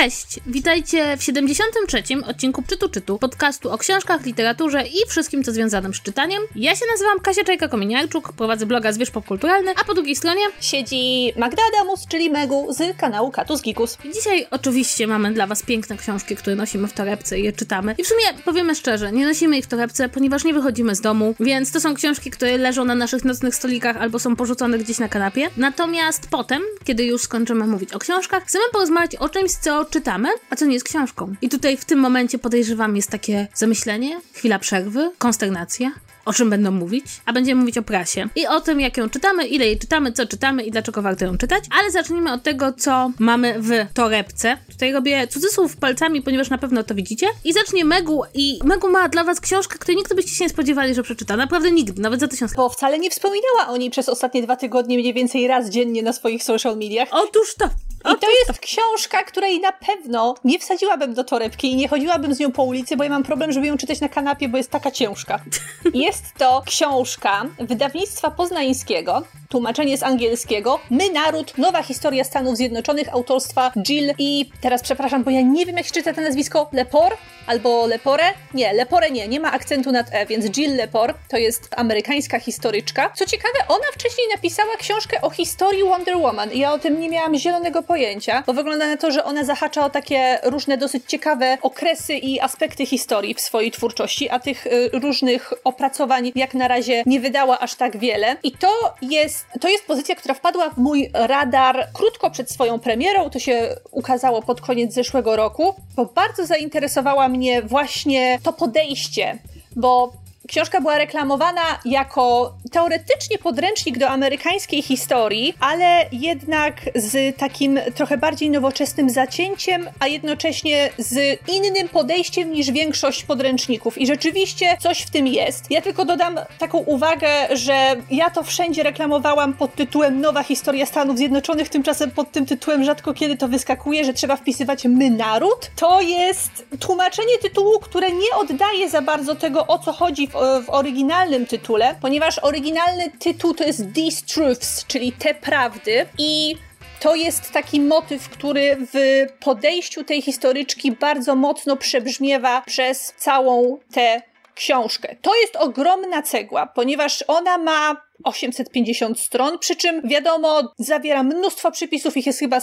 Cześć! Witajcie w 73. odcinku Czytu Czytu, podcastu o książkach, literaturze i wszystkim, co związanym z czytaniem. Ja się nazywam Kasia Czajka-Kominiarczuk, prowadzę bloga Zwierz Popkulturalny, a po drugiej stronie siedzi Magda Adamus, czyli Megu z kanału Katus Gikus. Dzisiaj oczywiście mamy dla Was piękne książki, które nosimy w torebce i je czytamy. I w sumie, powiemy szczerze, nie nosimy ich w torebce, ponieważ nie wychodzimy z domu, więc to są książki, które leżą na naszych nocnych stolikach albo są porzucone gdzieś na kanapie. Natomiast potem, kiedy już skończymy mówić o książkach, chcemy porozmawiać o czymś, co czytamy, a co nie jest książką. I tutaj w tym momencie podejrzewam jest takie zamyślenie, chwila przerwy, konsternacja, o czym będą mówić, a będziemy mówić o prasie i o tym, jak ją czytamy, ile jej czytamy, co czytamy i dlaczego warto ją czytać. Ale zacznijmy od tego, co mamy w torebce. Tutaj robię cudzysłów palcami, ponieważ na pewno to widzicie. I zacznie Megu i Megu ma dla was książkę, której nigdy byście się nie spodziewali, że przeczyta. Naprawdę nigdy, nawet za tysiąc. Bo wcale nie wspominała o niej przez ostatnie dwa tygodnie mniej więcej raz dziennie na swoich social mediach. Otóż to. I to jest książka, której na pewno nie wsadziłabym do torebki i nie chodziłabym z nią po ulicy, bo ja mam problem, żeby ją czytać na kanapie, bo jest taka ciężka. Jest to książka wydawnictwa poznańskiego, tłumaczenie z angielskiego, My Naród, Nowa Historia Stanów Zjednoczonych, autorstwa Jill i teraz przepraszam, bo ja nie wiem jak się czyta to nazwisko, Lepore albo Lepore? Nie, Lepore nie, nie ma akcentu nad E, więc Jill Lepore to jest amerykańska historyczka. Co ciekawe, ona wcześniej napisała książkę o historii Wonder Woman i ja o tym nie miałam zielonego pojęcia, bo wygląda na to, że ona zahacza o takie różne dosyć ciekawe okresy i aspekty historii w swojej twórczości, a tych y, różnych opracowań jak na razie nie wydała aż tak wiele. I to jest, to jest pozycja, która wpadła w mój radar krótko przed swoją premierą, to się ukazało pod koniec zeszłego roku, bo bardzo zainteresowała mnie właśnie to podejście, bo Książka była reklamowana jako teoretycznie podręcznik do amerykańskiej historii, ale jednak z takim trochę bardziej nowoczesnym zacięciem, a jednocześnie z innym podejściem niż większość podręczników. I rzeczywiście coś w tym jest. Ja tylko dodam taką uwagę, że ja to wszędzie reklamowałam pod tytułem Nowa historia Stanów Zjednoczonych, tymczasem pod tym tytułem rzadko kiedy to wyskakuje, że trzeba wpisywać my naród. To jest tłumaczenie tytułu, które nie oddaje za bardzo tego, o co chodzi w w oryginalnym tytule, ponieważ oryginalny tytuł to jest These Truths, czyli te prawdy i to jest taki motyw, który w podejściu tej historyczki bardzo mocno przebrzmiewa przez całą tę książkę. To jest ogromna cegła, ponieważ ona ma 850 stron, przy czym wiadomo, zawiera mnóstwo przypisów, ich jest chyba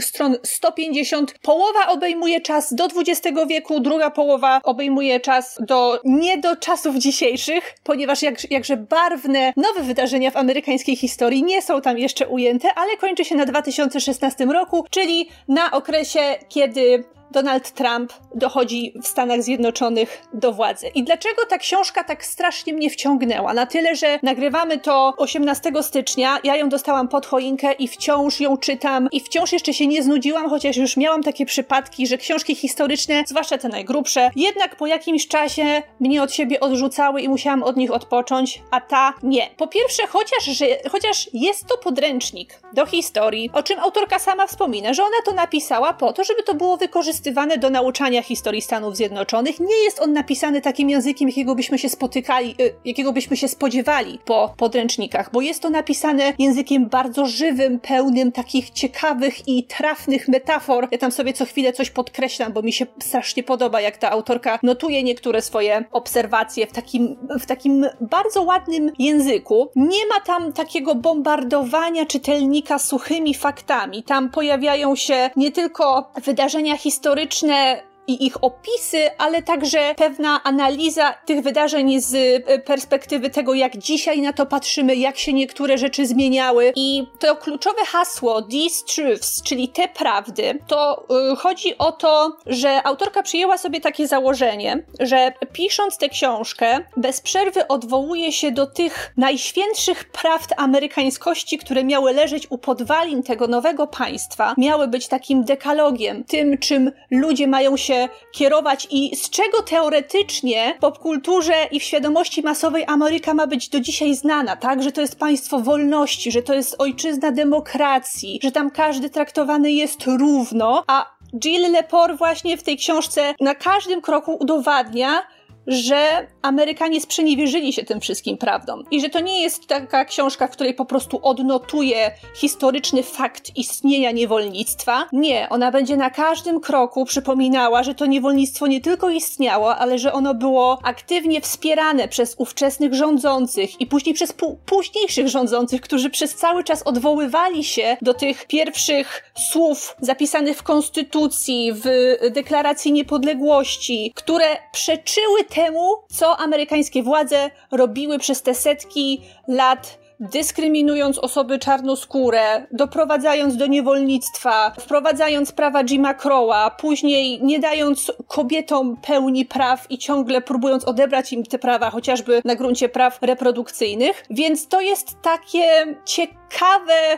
stron 150. Połowa obejmuje czas do XX wieku, druga połowa obejmuje czas do nie do czasów dzisiejszych, ponieważ jak, jakże barwne nowe wydarzenia w amerykańskiej historii nie są tam jeszcze ujęte, ale kończy się na 2016 roku, czyli na okresie, kiedy Donald Trump dochodzi w Stanach Zjednoczonych do władzy. I dlaczego ta książka tak strasznie mnie wciągnęła? Na tyle, że nagrywamy to 18 stycznia, ja ją dostałam pod choinkę i wciąż ją czytam i wciąż jeszcze się nie znudziłam, chociaż już miałam takie przypadki, że książki historyczne, zwłaszcza te najgrubsze, jednak po jakimś czasie mnie od siebie odrzucały i musiałam od nich odpocząć, a ta nie. Po pierwsze, chociaż, że, chociaż jest to podręcznik do historii, o czym autorka sama wspomina, że ona to napisała po to, żeby to było wykorzystywane wykorzystywane do nauczania historii Stanów Zjednoczonych. Nie jest on napisany takim językiem, jakiego byśmy się spotykali, y, jakiego byśmy się spodziewali po podręcznikach, bo jest to napisane językiem bardzo żywym, pełnym takich ciekawych i trafnych metafor. Ja tam sobie co chwilę coś podkreślam, bo mi się strasznie podoba, jak ta autorka notuje niektóre swoje obserwacje w takim, w takim bardzo ładnym języku. Nie ma tam takiego bombardowania czytelnika suchymi faktami. Tam pojawiają się nie tylko wydarzenia historyczne, historyczne i ich opisy, ale także pewna analiza tych wydarzeń z e, perspektywy tego, jak dzisiaj na to patrzymy, jak się niektóre rzeczy zmieniały. I to kluczowe hasło These Truths, czyli te prawdy, to yy, chodzi o to, że autorka przyjęła sobie takie założenie, że pisząc tę książkę, bez przerwy odwołuje się do tych najświętszych prawd amerykańskości, które miały leżeć u podwalin tego nowego państwa, miały być takim dekalogiem, tym, czym ludzie mają się kierować i z czego teoretycznie w popkulturze i w świadomości masowej Ameryka ma być do dzisiaj znana, tak? Że to jest państwo wolności, że to jest ojczyzna demokracji, że tam każdy traktowany jest równo, a Jill Lepore właśnie w tej książce na każdym kroku udowadnia, że Amerykanie sprzeniewierzyli się tym wszystkim prawdom i że to nie jest taka książka, w której po prostu odnotuje historyczny fakt istnienia niewolnictwa. Nie, ona będzie na każdym kroku przypominała, że to niewolnictwo nie tylko istniało, ale że ono było aktywnie wspierane przez ówczesnych rządzących i później przez późniejszych rządzących, którzy przez cały czas odwoływali się do tych pierwszych słów zapisanych w konstytucji, w deklaracji niepodległości, które przeczyły temu, co amerykańskie władze robiły przez te setki lat dyskryminując osoby czarnoskóre, doprowadzając do niewolnictwa, wprowadzając prawa Jima Crowa, później nie dając kobietom pełni praw i ciągle próbując odebrać im te prawa, chociażby na gruncie praw reprodukcyjnych. Więc to jest takie ciekawe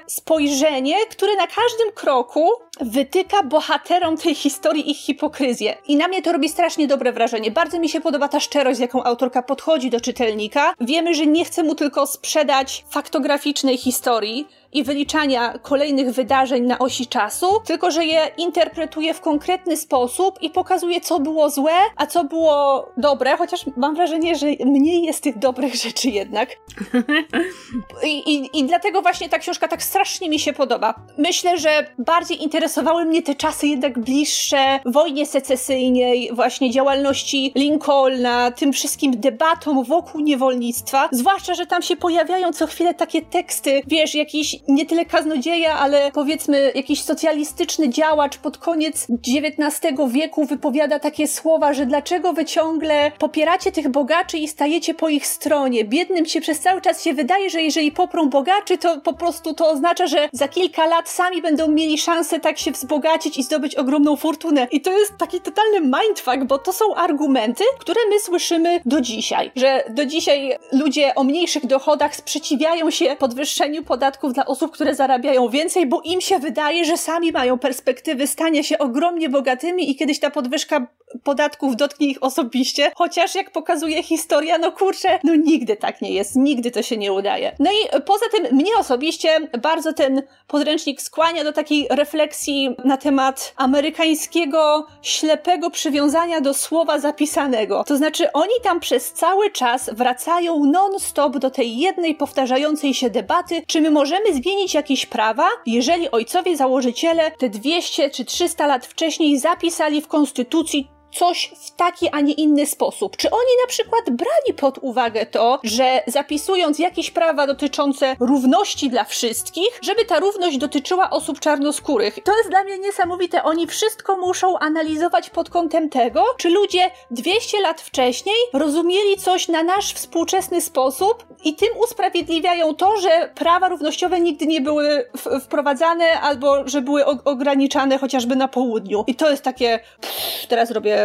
spojrzenie, które na każdym kroku wytyka bohaterom tej historii ich hipokryzję. I na mnie to robi strasznie dobre wrażenie. Bardzo mi się podoba ta szczerość, z jaką autorka podchodzi do czytelnika. Wiemy, że nie chce mu tylko sprzedać faktograficznej historii, i wyliczania kolejnych wydarzeń na osi czasu, tylko że je interpretuje w konkretny sposób i pokazuje, co było złe, a co było dobre, chociaż mam wrażenie, że mniej jest tych dobrych rzeczy jednak. I, i, I dlatego właśnie ta książka tak strasznie mi się podoba. Myślę, że bardziej interesowały mnie te czasy jednak bliższe wojnie secesyjnej, właśnie działalności Lincolna, tym wszystkim debatom wokół niewolnictwa, zwłaszcza, że tam się pojawiają co chwilę takie teksty, wiesz, jakiś nie tyle kaznodzieja, ale powiedzmy jakiś socjalistyczny działacz pod koniec XIX wieku wypowiada takie słowa, że dlaczego wy ciągle popieracie tych bogaczy i stajecie po ich stronie. Biednym się przez cały czas się wydaje, że jeżeli poprą bogaczy, to po prostu to oznacza, że za kilka lat sami będą mieli szansę tak się wzbogacić i zdobyć ogromną fortunę. I to jest taki totalny mindfuck, bo to są argumenty, które my słyszymy do dzisiaj. Że do dzisiaj ludzie o mniejszych dochodach sprzeciwiają się podwyższeniu podatków dla osób, które zarabiają więcej, bo im się wydaje, że sami mają perspektywy stania się ogromnie bogatymi i kiedyś ta podwyżka podatków dotknie ich osobiście, chociaż jak pokazuje historia, no kurczę, no nigdy tak nie jest, nigdy to się nie udaje. No i poza tym mnie osobiście bardzo ten podręcznik skłania do takiej refleksji na temat amerykańskiego ślepego przywiązania do słowa zapisanego. To znaczy oni tam przez cały czas wracają non-stop do tej jednej powtarzającej się debaty, czy my możemy zmienić jakieś prawa, jeżeli ojcowie założyciele te 200 czy 300 lat wcześniej zapisali w konstytucji coś w taki, a nie inny sposób. Czy oni na przykład brali pod uwagę to, że zapisując jakieś prawa dotyczące równości dla wszystkich, żeby ta równość dotyczyła osób czarnoskórych? To jest dla mnie niesamowite. Oni wszystko muszą analizować pod kątem tego, czy ludzie 200 lat wcześniej rozumieli coś na nasz współczesny sposób i tym usprawiedliwiają to, że prawa równościowe nigdy nie były wprowadzane albo że były ograniczane chociażby na południu. I to jest takie, pff, teraz robię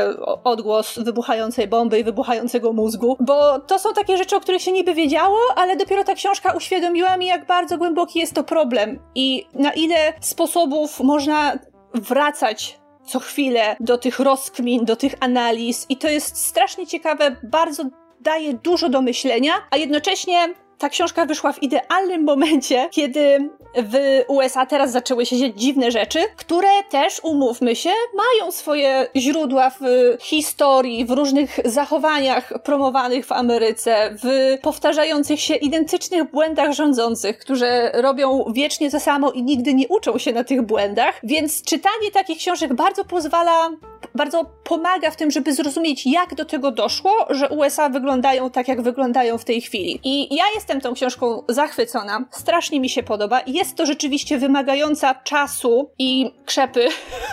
odgłos wybuchającej bomby i wybuchającego mózgu, bo to są takie rzeczy, o których się niby wiedziało, ale dopiero ta książka uświadomiła mi, jak bardzo głęboki jest to problem i na ile sposobów można wracać co chwilę do tych rozkmin, do tych analiz i to jest strasznie ciekawe, bardzo daje dużo do myślenia, a jednocześnie ta książka wyszła w idealnym momencie, kiedy w USA teraz zaczęły się dziać dziwne rzeczy, które też, umówmy się, mają swoje źródła w historii, w różnych zachowaniach promowanych w Ameryce, w powtarzających się identycznych błędach rządzących, którzy robią wiecznie to samo i nigdy nie uczą się na tych błędach. Więc czytanie takich książek bardzo pozwala, bardzo pomaga w tym, żeby zrozumieć, jak do tego doszło, że USA wyglądają tak, jak wyglądają w tej chwili. I ja jestem tą książką zachwycona, strasznie mi się podoba jest to rzeczywiście wymagająca czasu i krzepy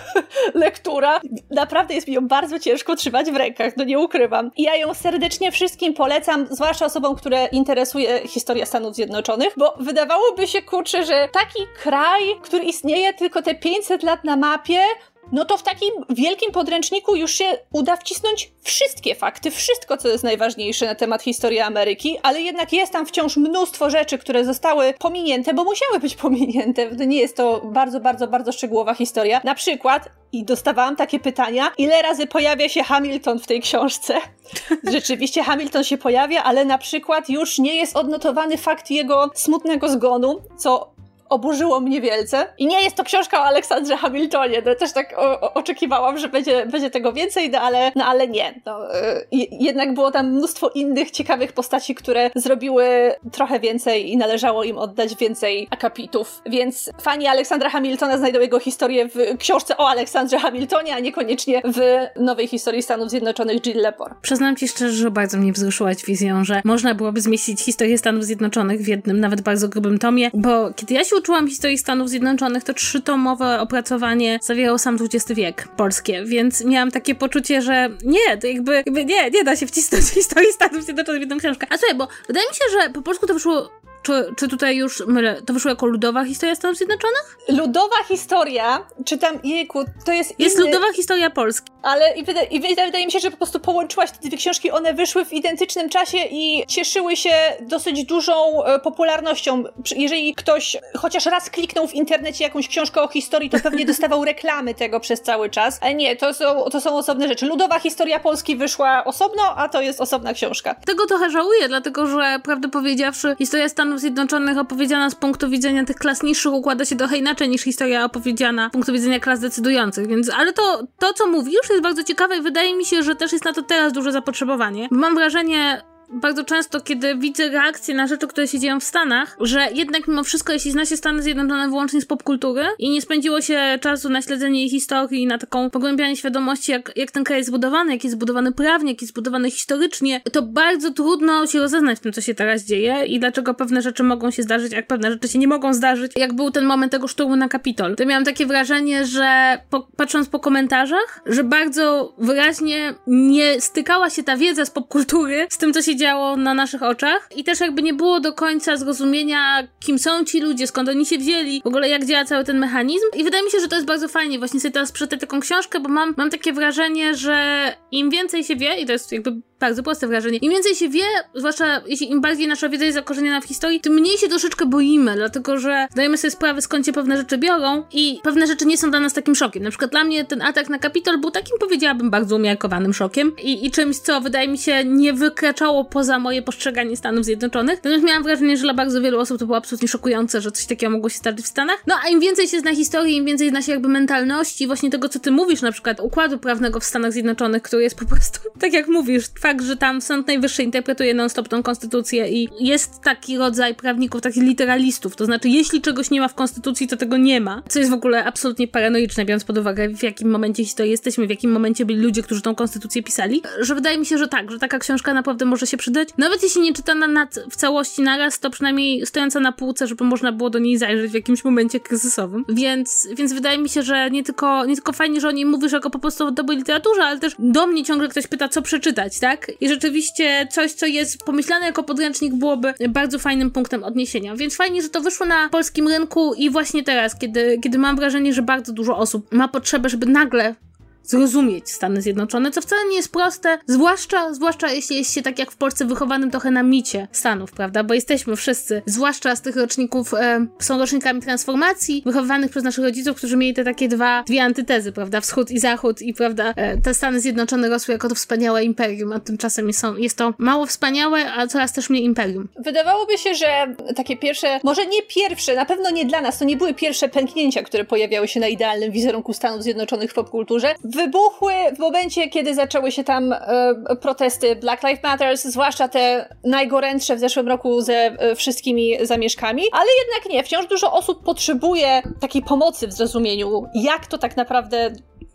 lektura. Naprawdę jest mi ją bardzo ciężko trzymać w rękach, no nie ukrywam. I ja ją serdecznie wszystkim polecam, zwłaszcza osobom, które interesuje historia Stanów Zjednoczonych, bo wydawałoby się, kurczę, że taki kraj, który istnieje tylko te 500 lat na mapie, no to w takim wielkim podręczniku już się uda wcisnąć wszystkie fakty, wszystko, co jest najważniejsze na temat historii Ameryki, ale jednak jest tam wciąż mnóstwo rzeczy, które zostały pominięte, bo musiały być pominięte. Nie jest to bardzo, bardzo, bardzo szczegółowa historia. Na przykład, i dostawałam takie pytania, ile razy pojawia się Hamilton w tej książce? Rzeczywiście Hamilton się pojawia, ale na przykład już nie jest odnotowany fakt jego smutnego zgonu, co oburzyło mnie wielce. I nie jest to książka o Aleksandrze Hamiltonie. No, też tak o, o, oczekiwałam, że będzie, będzie tego więcej, no ale, no, ale nie. No, y, jednak było tam mnóstwo innych ciekawych postaci, które zrobiły trochę więcej i należało im oddać więcej akapitów. Więc fani Aleksandra Hamiltona znajdą jego historię w książce o Aleksandrze Hamiltonie, a niekoniecznie w nowej historii Stanów Zjednoczonych Jill Lepore. Przyznam ci szczerze, że bardzo mnie wzruszyłaś wizją, że można byłoby zmieścić historię Stanów Zjednoczonych w jednym, nawet bardzo grubym tomie, bo kiedy ja się uczyłam historii Stanów Zjednoczonych, to trzytomowe opracowanie zawierało sam XX wiek polskie, więc miałam takie poczucie, że nie, to jakby, jakby nie, nie da się wcisnąć historii Stanów Zjednoczonych w jedną książkę. A słuchaj, bo wydaje mi się, że po polsku to wyszło czy, czy tutaj już mylę? To wyszło jako ludowa historia Stanów Zjednoczonych? Ludowa historia, czytam, jejku, to jest Jest inny... ludowa historia Polski. Ale i wyda, i wydaje mi się, że po prostu połączyłaś te dwie książki, one wyszły w identycznym czasie i cieszyły się dosyć dużą e, popularnością. Jeżeli ktoś chociaż raz kliknął w internecie jakąś książkę o historii, to pewnie dostawał reklamy tego przez cały czas. Ale nie, to są, to są osobne rzeczy. Ludowa historia Polski wyszła osobno, a to jest osobna książka. Tego trochę żałuję, dlatego że prawdę powiedziawszy, historia Stanów Zjednoczonych opowiedziana z punktu widzenia tych klas niższych układa się trochę inaczej niż historia opowiedziana z punktu widzenia klas decydujących, więc ale to, to co mówisz jest bardzo ciekawe i wydaje mi się, że też jest na to teraz duże zapotrzebowanie. Mam wrażenie, bardzo często, kiedy widzę reakcje na rzeczy, które się dzieją w Stanach, że jednak mimo wszystko, jeśli zna się Stany Zjednoczone wyłącznie z popkultury i nie spędziło się czasu na śledzenie ich historii, na taką pogłębianie świadomości, jak, jak ten kraj jest zbudowany, jak jest zbudowany prawnie, jak jest zbudowany historycznie, to bardzo trudno się rozeznać w tym, co się teraz dzieje i dlaczego pewne rzeczy mogą się zdarzyć, jak pewne rzeczy się nie mogą zdarzyć, jak był ten moment tego szturmu na Kapitol. To miałam takie wrażenie, że po, patrząc po komentarzach, że bardzo wyraźnie nie stykała się ta wiedza z popkultury z tym, co się działo na naszych oczach i też jakby nie było do końca zrozumienia, kim są ci ludzie, skąd oni się wzięli, w ogóle jak działa cały ten mechanizm i wydaje mi się, że to jest bardzo fajnie właśnie sobie teraz przeczytać taką książkę, bo mam, mam takie wrażenie, że im więcej się wie i to jest jakby bardzo proste wrażenie. Im więcej się wie, zwłaszcza jeśli im bardziej nasza wiedza jest zakorzeniona w historii, tym mniej się troszeczkę boimy, dlatego że zdajemy sobie sprawę, skąd się pewne rzeczy biorą i pewne rzeczy nie są dla nas takim szokiem. Na przykład dla mnie ten atak na Kapitol był takim, powiedziałabym, bardzo umiarkowanym szokiem i, i czymś, co wydaje mi się nie wykraczało poza moje postrzeganie Stanów Zjednoczonych. Natomiast miałam wrażenie, że dla bardzo wielu osób to było absolutnie szokujące, że coś takiego mogło się zdarzyć w Stanach. No a im więcej się zna historii, im więcej zna się jakby mentalności, właśnie tego, co ty mówisz, na przykład układu prawnego w Stanach Zjednoczonych, który jest po prostu, tak jak mówisz, fakt, że tam Sąd Najwyższy interpretuje non-stop tą konstytucję i jest taki rodzaj prawników, takich literalistów, to znaczy jeśli czegoś nie ma w konstytucji, to tego nie ma, co jest w ogóle absolutnie paranoiczne, biorąc pod uwagę w jakim momencie historii jesteśmy, w jakim momencie byli ludzie, którzy tą konstytucję pisali, że wydaje mi się, że tak, że taka książka naprawdę może się przydać. Nawet jeśli nie czytana na, w całości naraz, to przynajmniej stojąca na półce, żeby można było do niej zajrzeć w jakimś momencie kryzysowym. Więc, więc wydaje mi się, że nie tylko, nie tylko fajnie, że o niej mówisz jako po prostu o dobrej literaturze, ale też do mnie ciągle ktoś pyta, co przeczytać, tak? I rzeczywiście coś, co jest pomyślane jako podręcznik, byłoby bardzo fajnym punktem odniesienia. Więc fajnie, że to wyszło na polskim rynku i właśnie teraz, kiedy, kiedy mam wrażenie, że bardzo dużo osób ma potrzebę, żeby nagle zrozumieć Stany Zjednoczone, co wcale nie jest proste, zwłaszcza, zwłaszcza jeśli jest się tak jak w Polsce wychowanym trochę na micie Stanów, prawda? Bo jesteśmy wszyscy, zwłaszcza z tych roczników, e, są rocznikami transformacji, wychowywanych przez naszych rodziców, którzy mieli te takie dwa, dwie antytezy, prawda? Wschód i Zachód i, prawda, e, te Stany Zjednoczone rosły jako to wspaniałe imperium, a tymczasem są, jest to mało wspaniałe, a coraz też mniej imperium. Wydawałoby się, że takie pierwsze, może nie pierwsze, na pewno nie dla nas, to nie były pierwsze pęknięcia, które pojawiały się na idealnym wizerunku Stanów Zjednoczonych w popkulturze, wybuchły w momencie, kiedy zaczęły się tam e, protesty Black Lives Matter, zwłaszcza te najgorętsze w zeszłym roku ze e, wszystkimi zamieszkami, ale jednak nie. Wciąż dużo osób potrzebuje takiej pomocy w zrozumieniu, jak to tak naprawdę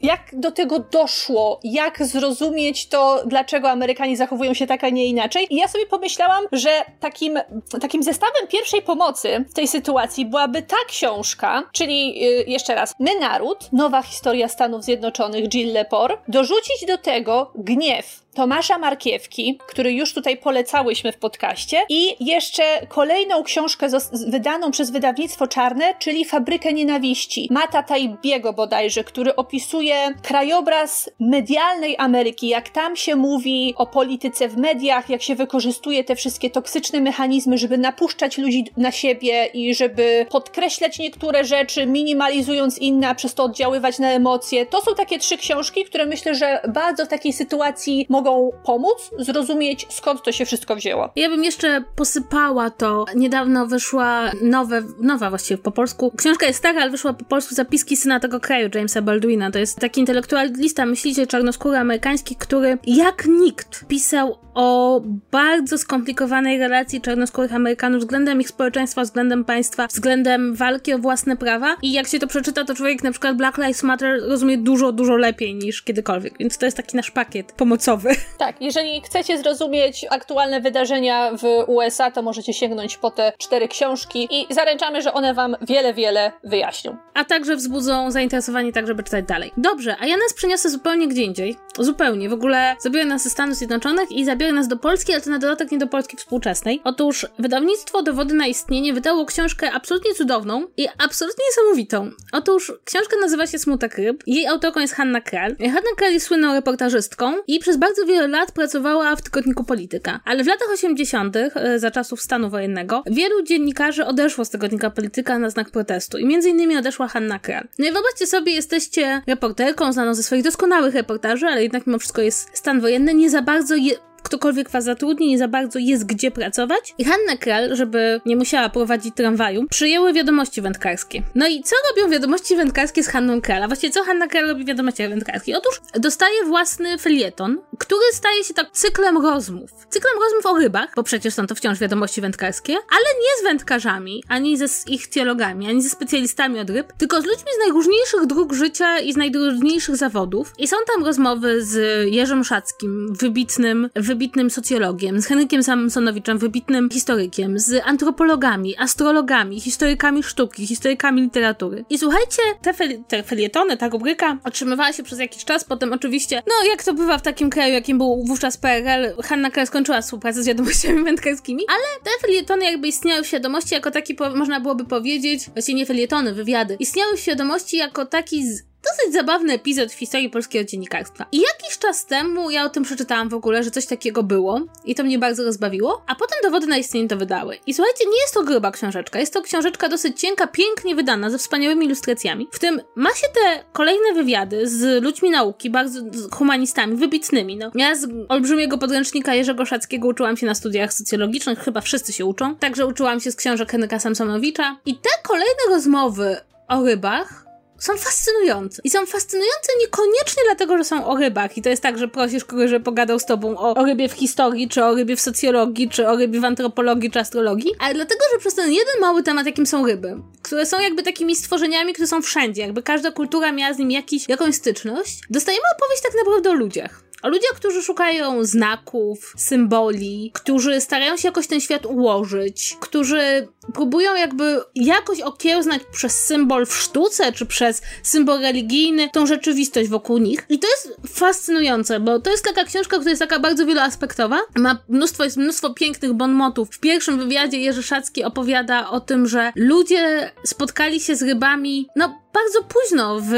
jak do tego doszło, jak zrozumieć to, dlaczego Amerykanie zachowują się tak, a nie inaczej. I ja sobie pomyślałam, że takim, takim zestawem pierwszej pomocy w tej sytuacji byłaby ta książka, czyli yy, jeszcze raz, My Naród, nowa historia Stanów Zjednoczonych Jill Lepore, dorzucić do tego gniew Tomasza Markiewki, który już tutaj polecałyśmy w podcaście, i jeszcze kolejną książkę wydaną przez wydawnictwo Czarne, czyli Fabrykę Nienawiści. Mata Tajbiego bodajże, który opisuje krajobraz medialnej Ameryki, jak tam się mówi o polityce w mediach, jak się wykorzystuje te wszystkie toksyczne mechanizmy, żeby napuszczać ludzi na siebie i żeby podkreślać niektóre rzeczy, minimalizując inne, a przez to oddziaływać na emocje. To są takie trzy książki, które myślę, że bardzo w takiej sytuacji mogą mogą pomóc zrozumieć, skąd to się wszystko wzięło. Ja bym jeszcze posypała to. Niedawno wyszła nowe, nowa właściwie po polsku. Książka jest stara, ale wyszła po polsku zapiski syna tego kraju, Jamesa Baldwina. To jest taki intelektualista, myślicie, czarnoskóry amerykański, który jak nikt pisał o bardzo skomplikowanej relacji czarnoskórych Amerykanów względem ich społeczeństwa, względem państwa, względem walki o własne prawa. I jak się to przeczyta, to człowiek na przykład Black Lives Matter rozumie dużo, dużo lepiej niż kiedykolwiek. Więc to jest taki nasz pakiet pomocowy. Tak, jeżeli chcecie zrozumieć aktualne wydarzenia w USA, to możecie sięgnąć po te cztery książki i zaręczamy, że one wam wiele, wiele wyjaśnią. A także wzbudzą zainteresowanie tak, żeby czytać dalej. Dobrze, a ja nas przeniosę zupełnie gdzie indziej. Zupełnie. W ogóle zabiorę nas ze Stanów Zjednoczonych i zabiorę nas do Polski, ale to na dodatek nie do Polski współczesnej. Otóż wydawnictwo Dowody na istnienie wydało książkę absolutnie cudowną i absolutnie niesamowitą. Otóż książka nazywa się Smutek Ryb. Jej autorką jest Hanna Kral. Hanna Kral jest słynną reportażystką i przez bardzo wiele lat pracowała w tygodniku Polityka. Ale w latach 80., e, za czasów stanu wojennego, wielu dziennikarzy odeszło z tygodnika Polityka na znak protestu i między innymi odeszła Hanna Kral. No i wyobraźcie sobie, jesteście reporterką znaną ze swoich doskonałych reportaży, ale jednak mimo wszystko jest stan wojenny, nie za bardzo je ktokolwiek was zatrudni, nie za bardzo jest gdzie pracować. I Hanna Kral, żeby nie musiała prowadzić tramwaju, przyjęły wiadomości wędkarskie. No i co robią wiadomości wędkarskie z Hanną Kral? A właściwie co Hanna Kral robi w wiadomościach wędkarskich? Otóż dostaje własny felieton, który staje się tak cyklem rozmów. Cyklem rozmów o rybach, bo przecież są to wciąż wiadomości wędkarskie, ale nie z wędkarzami, ani ze ich teologami, ani ze specjalistami od ryb, tylko z ludźmi z najróżniejszych dróg życia i z najróżniejszych zawodów. I są tam rozmowy z Jerzym Szackim, wybitnym, wybitnym wybitnym socjologiem, z Henrykiem Samsonowiczem, wybitnym historykiem, z antropologami, astrologami, historykami sztuki, historykami literatury. I słuchajcie, te, fel te felietony, ta rubryka otrzymywała się przez jakiś czas, potem oczywiście, no jak to bywa w takim kraju, jakim był wówczas PRL, Hanna Kral skończyła współpracę z wiadomościami wędkarskimi, ale te felietony jakby istniały w świadomości jako taki, można byłoby powiedzieć, właściwie nie felietony, wywiady, istniały w świadomości jako taki z dosyć zabawny epizod w historii polskiego dziennikarstwa. I jakiś czas temu ja o tym przeczytałam w ogóle, że coś takiego było i to mnie bardzo rozbawiło, a potem dowody na istnienie to wydały. I słuchajcie, nie jest to gruba książeczka, jest to książeczka dosyć cienka, pięknie wydana, ze wspaniałymi ilustracjami. W tym ma się te kolejne wywiady z ludźmi nauki, bardzo humanistami, wybitnymi. No. Ja z olbrzymiego podręcznika Jerzego Szackiego uczyłam się na studiach socjologicznych, chyba wszyscy się uczą. Także uczyłam się z książek Henryka Samsonowicza. I te kolejne rozmowy o rybach są fascynujące. I są fascynujące niekoniecznie dlatego, że są o rybach. I to jest tak, że prosisz kogoś, żeby pogadał z tobą o, o rybie w historii, czy o rybie w socjologii, czy o rybie w antropologii, czy astrologii, ale dlatego, że przez ten jeden mały temat, jakim są ryby, które są jakby takimi stworzeniami, które są wszędzie, jakby każda kultura miała z nim jakiś, jakąś styczność, dostajemy opowieść tak naprawdę o ludziach. O ludziach, którzy szukają znaków, symboli, którzy starają się jakoś ten świat ułożyć, którzy próbują jakby jakoś okiełznać przez symbol w sztuce, czy przez symbol religijny tą rzeczywistość wokół nich. I to jest fascynujące, bo to jest taka książka, która jest taka bardzo wieloaspektowa. Ma mnóstwo, jest mnóstwo pięknych bonmotów. W pierwszym wywiadzie Jerzy Szacki opowiada o tym, że ludzie spotkali się z rybami, no bardzo późno w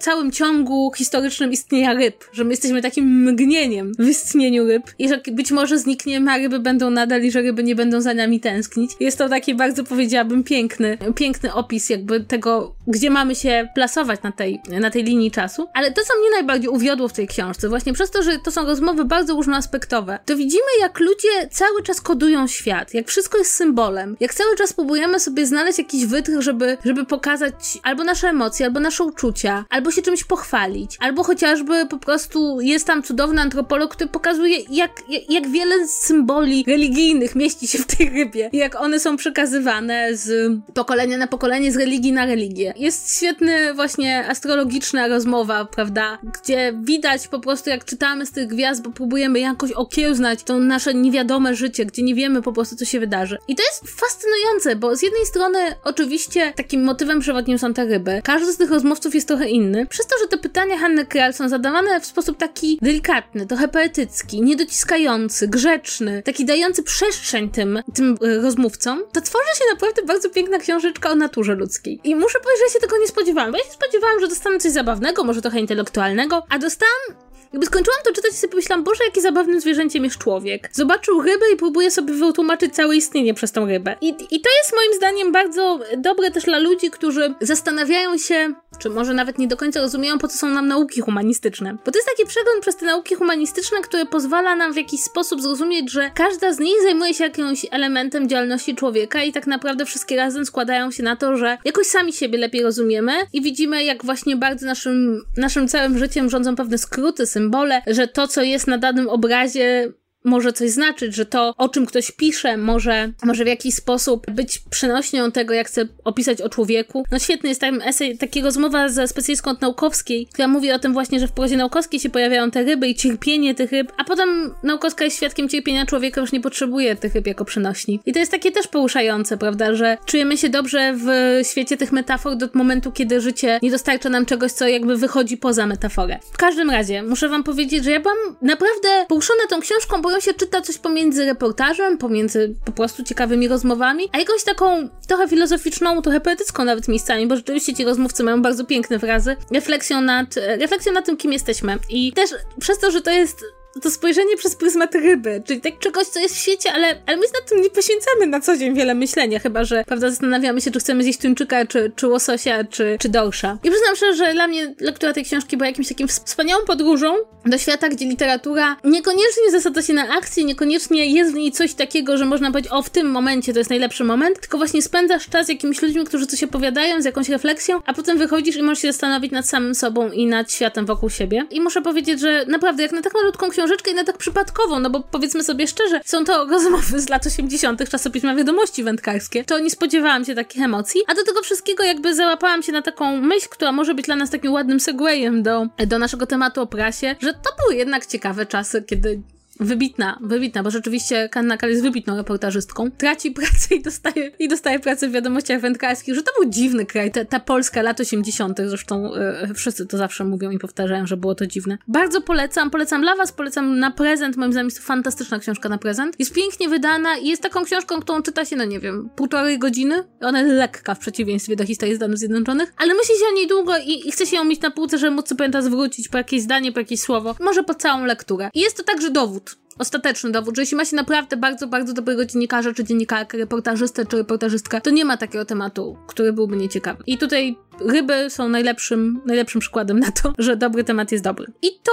całym ciągu historycznym istnienia ryb, że my jesteśmy takim mgnieniem w istnieniu ryb i że być może znikniemy, a ryby będą nadal i że ryby nie będą za nami tęsknić. Jest to taki bardzo, powiedziałabym, piękny, piękny opis jakby tego, gdzie mamy się plasować na tej, na tej linii czasu. Ale to, co mnie najbardziej uwiodło w tej książce, właśnie przez to, że to są rozmowy bardzo różnoaspektowe, to widzimy, jak ludzie cały czas kodują świat, jak wszystko jest symbolem, jak cały czas próbujemy sobie znaleźć jakiś wytrych, żeby, żeby pokazać albo nasze emocje, albo nasze uczucia, albo się czymś pochwalić, albo chociażby po prostu jest tam cudowny antropolog, który pokazuje, jak, jak, wiele symboli religijnych mieści się w tej rybie, jak one są przekazywane z pokolenia na pokolenie, z religii na religię. Jest świetny właśnie astrologiczna rozmowa, prawda, gdzie widać po prostu, jak czytamy z tych gwiazd, bo próbujemy jakoś okiełznać to nasze niewiadome życie, gdzie nie wiemy po prostu, co się wydarzy. I to jest fascynujące, bo z jednej strony oczywiście takim motywem przewodnim są te ryby, każdy z tych rozmówców jest trochę inny. Przez to, że te pytania Hanny Kral są zadawane w sposób taki delikatny, trochę poetycki, niedociskający, grzeczny, taki dający przestrzeń tym, tym y, rozmówcom, to tworzy się naprawdę bardzo piękna książeczka o naturze ludzkiej. I muszę powiedzieć, ja się tego nie spodziewałam, bo ja się spodziewałam, że dostanę coś zabawnego, może trochę intelektualnego, a dostałam jakby skończyłam to czytać i sobie pomyślałam, Boże, jakie zabawnym zwierzęciem jest człowiek. Zobaczył rybę i próbuje sobie wytłumaczyć całe istnienie przez tą rybę. I, I to jest moim zdaniem bardzo dobre też dla ludzi, którzy zastanawiają się, czy może nawet nie do końca rozumieją, po co są nam nauki humanistyczne. Bo to jest taki przegląd przez te nauki humanistyczne, który pozwala nam w jakiś sposób zrozumieć, że każda z nich zajmuje się jakimś elementem działalności człowieka i tak naprawdę wszystkie razem składają się na to, że jakoś sami siebie lepiej rozumiemy i widzimy, jak właśnie bardzo naszym, naszym całym życiem rządzą pewne skróty, symbole, że to, co jest na danym obrazie, może coś znaczyć, że to, o czym ktoś pisze, może, może w jakiś sposób być przenośnią tego, jak chce opisać o człowieku. No świetny jest tam esej, taki rozmowa ze specjalistką od Naukowskiej, która mówi o tym właśnie, że w prozie Naukowskiej się pojawiają te ryby i cierpienie tych ryb, a potem Naukowska jest świadkiem cierpienia człowieka, już nie potrzebuje tych ryb jako przenośni. I to jest takie też poruszające, prawda, że czujemy się dobrze w świecie tych metafor do momentu, kiedy życie nie dostarcza nam czegoś, co jakby wychodzi poza metaforę. W każdym razie, muszę wam powiedzieć, że ja byłam naprawdę poruszona tą książką, bo się czyta coś pomiędzy reportażem, pomiędzy po prostu ciekawymi rozmowami, a jakąś taką trochę filozoficzną, trochę poetycką nawet miejscami, bo rzeczywiście ci rozmówcy mają bardzo piękne frazy, refleksją nad, refleksją nad tym, kim jesteśmy. I też przez to, że to jest to spojrzenie przez pryzmat ryby, czyli tak czegoś, co jest w świecie, ale, ale my na tym nie poświęcamy na co dzień wiele myślenia, chyba że, prawda, zastanawiamy się, czy chcemy zjeść tuńczyka, czy, czy łososia, czy, czy dorsza. I przyznam szczerze, że dla mnie lektura tej książki była jakimś takim wspaniałą podróżą do świata, gdzie literatura niekoniecznie zasadza się na akcji, niekoniecznie jest w niej coś takiego, że można powiedzieć, o w tym momencie to jest najlepszy moment, tylko właśnie spędzasz czas z jakimiś ludźmi, którzy coś opowiadają, z jakąś refleksją, a potem wychodzisz i możesz się zastanowić nad samym sobą i nad światem wokół siebie. I muszę powiedzieć, że naprawdę, jak na tak malutką książkę książeczkę i na tak przypadkową, no bo powiedzmy sobie szczerze, są to rozmowy z lat 80. czasopisma Wiadomości Wędkarskie, to nie spodziewałam się takich emocji, a do tego wszystkiego jakby załapałam się na taką myśl, która może być dla nas takim ładnym segwayem do, do naszego tematu o prasie, że to były jednak ciekawe czasy, kiedy Wybitna, wybitna, bo rzeczywiście Kanna Kal jest wybitną reportażystką. Traci pracę i dostaje, i dostaje pracę w wiadomościach wędkarskich, że to był dziwny kraj, ta, ta Polska lat 80., zresztą yy, wszyscy to zawsze mówią i powtarzają, że było to dziwne. Bardzo polecam, polecam dla was, polecam na prezent, moim zdaniem jest to fantastyczna książka na prezent. Jest pięknie wydana i jest taką książką, którą czyta się, no nie wiem, półtorej godziny. Ona jest lekka w przeciwieństwie do historii Stanów Zjednoczonych, ale myśli się o niej długo i, i chce się ją mieć na półce, żeby móc sobie pamięta zwrócić po jakieś zdanie, po jakieś słowo, może po całą lekturę. I jest to także dowód out. Ostateczny dowód, że jeśli ma się naprawdę bardzo, bardzo dobrego dziennikarza, czy dziennikarkę, reportażystę, czy reportażystkę, to nie ma takiego tematu, który byłby nieciekawy. I tutaj ryby są najlepszym, najlepszym przykładem na to, że dobry temat jest dobry. I to,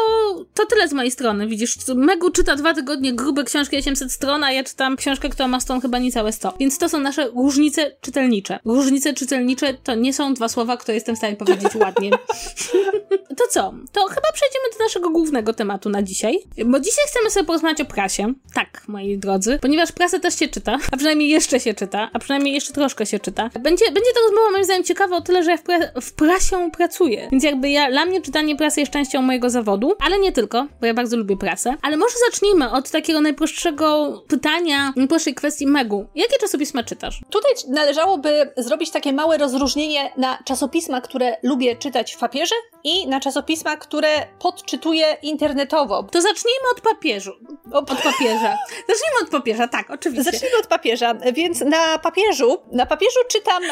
to tyle z mojej strony. Widzisz, Megu czyta dwa tygodnie grube książki 800 stron, a ja czytam książkę, która ma stron chyba niecałe 100. Więc to są nasze różnice czytelnicze. Różnice czytelnicze to nie są dwa słowa, które jestem w stanie powiedzieć ładnie. to co? To chyba przejdziemy do naszego głównego tematu na dzisiaj. Bo dzisiaj chcemy sobie porozmawiać o prasie. Tak, moi drodzy. Ponieważ prasę też się czyta, a przynajmniej jeszcze się czyta, a przynajmniej jeszcze troszkę się czyta. Będzie, będzie to rozmowa moim zdaniem ciekawa o tyle, że ja w pra w prasie pracuję. Więc jakby ja, dla mnie czytanie prasy jest częścią mojego zawodu, ale nie tylko, bo ja bardzo lubię prasę. Ale może zacznijmy od takiego najprostszego pytania, najprostszej kwestii Megu. Jakie czasopisma czytasz? Tutaj należałoby zrobić takie małe rozróżnienie na czasopisma, które lubię czytać w papierze i na czasopisma, które podczytuję internetowo. To zacznijmy od papieżu. Od papieża. Zacznijmy od papieża, tak, oczywiście. Zacznijmy od papieża. Więc na papieżu, na papieżu czytam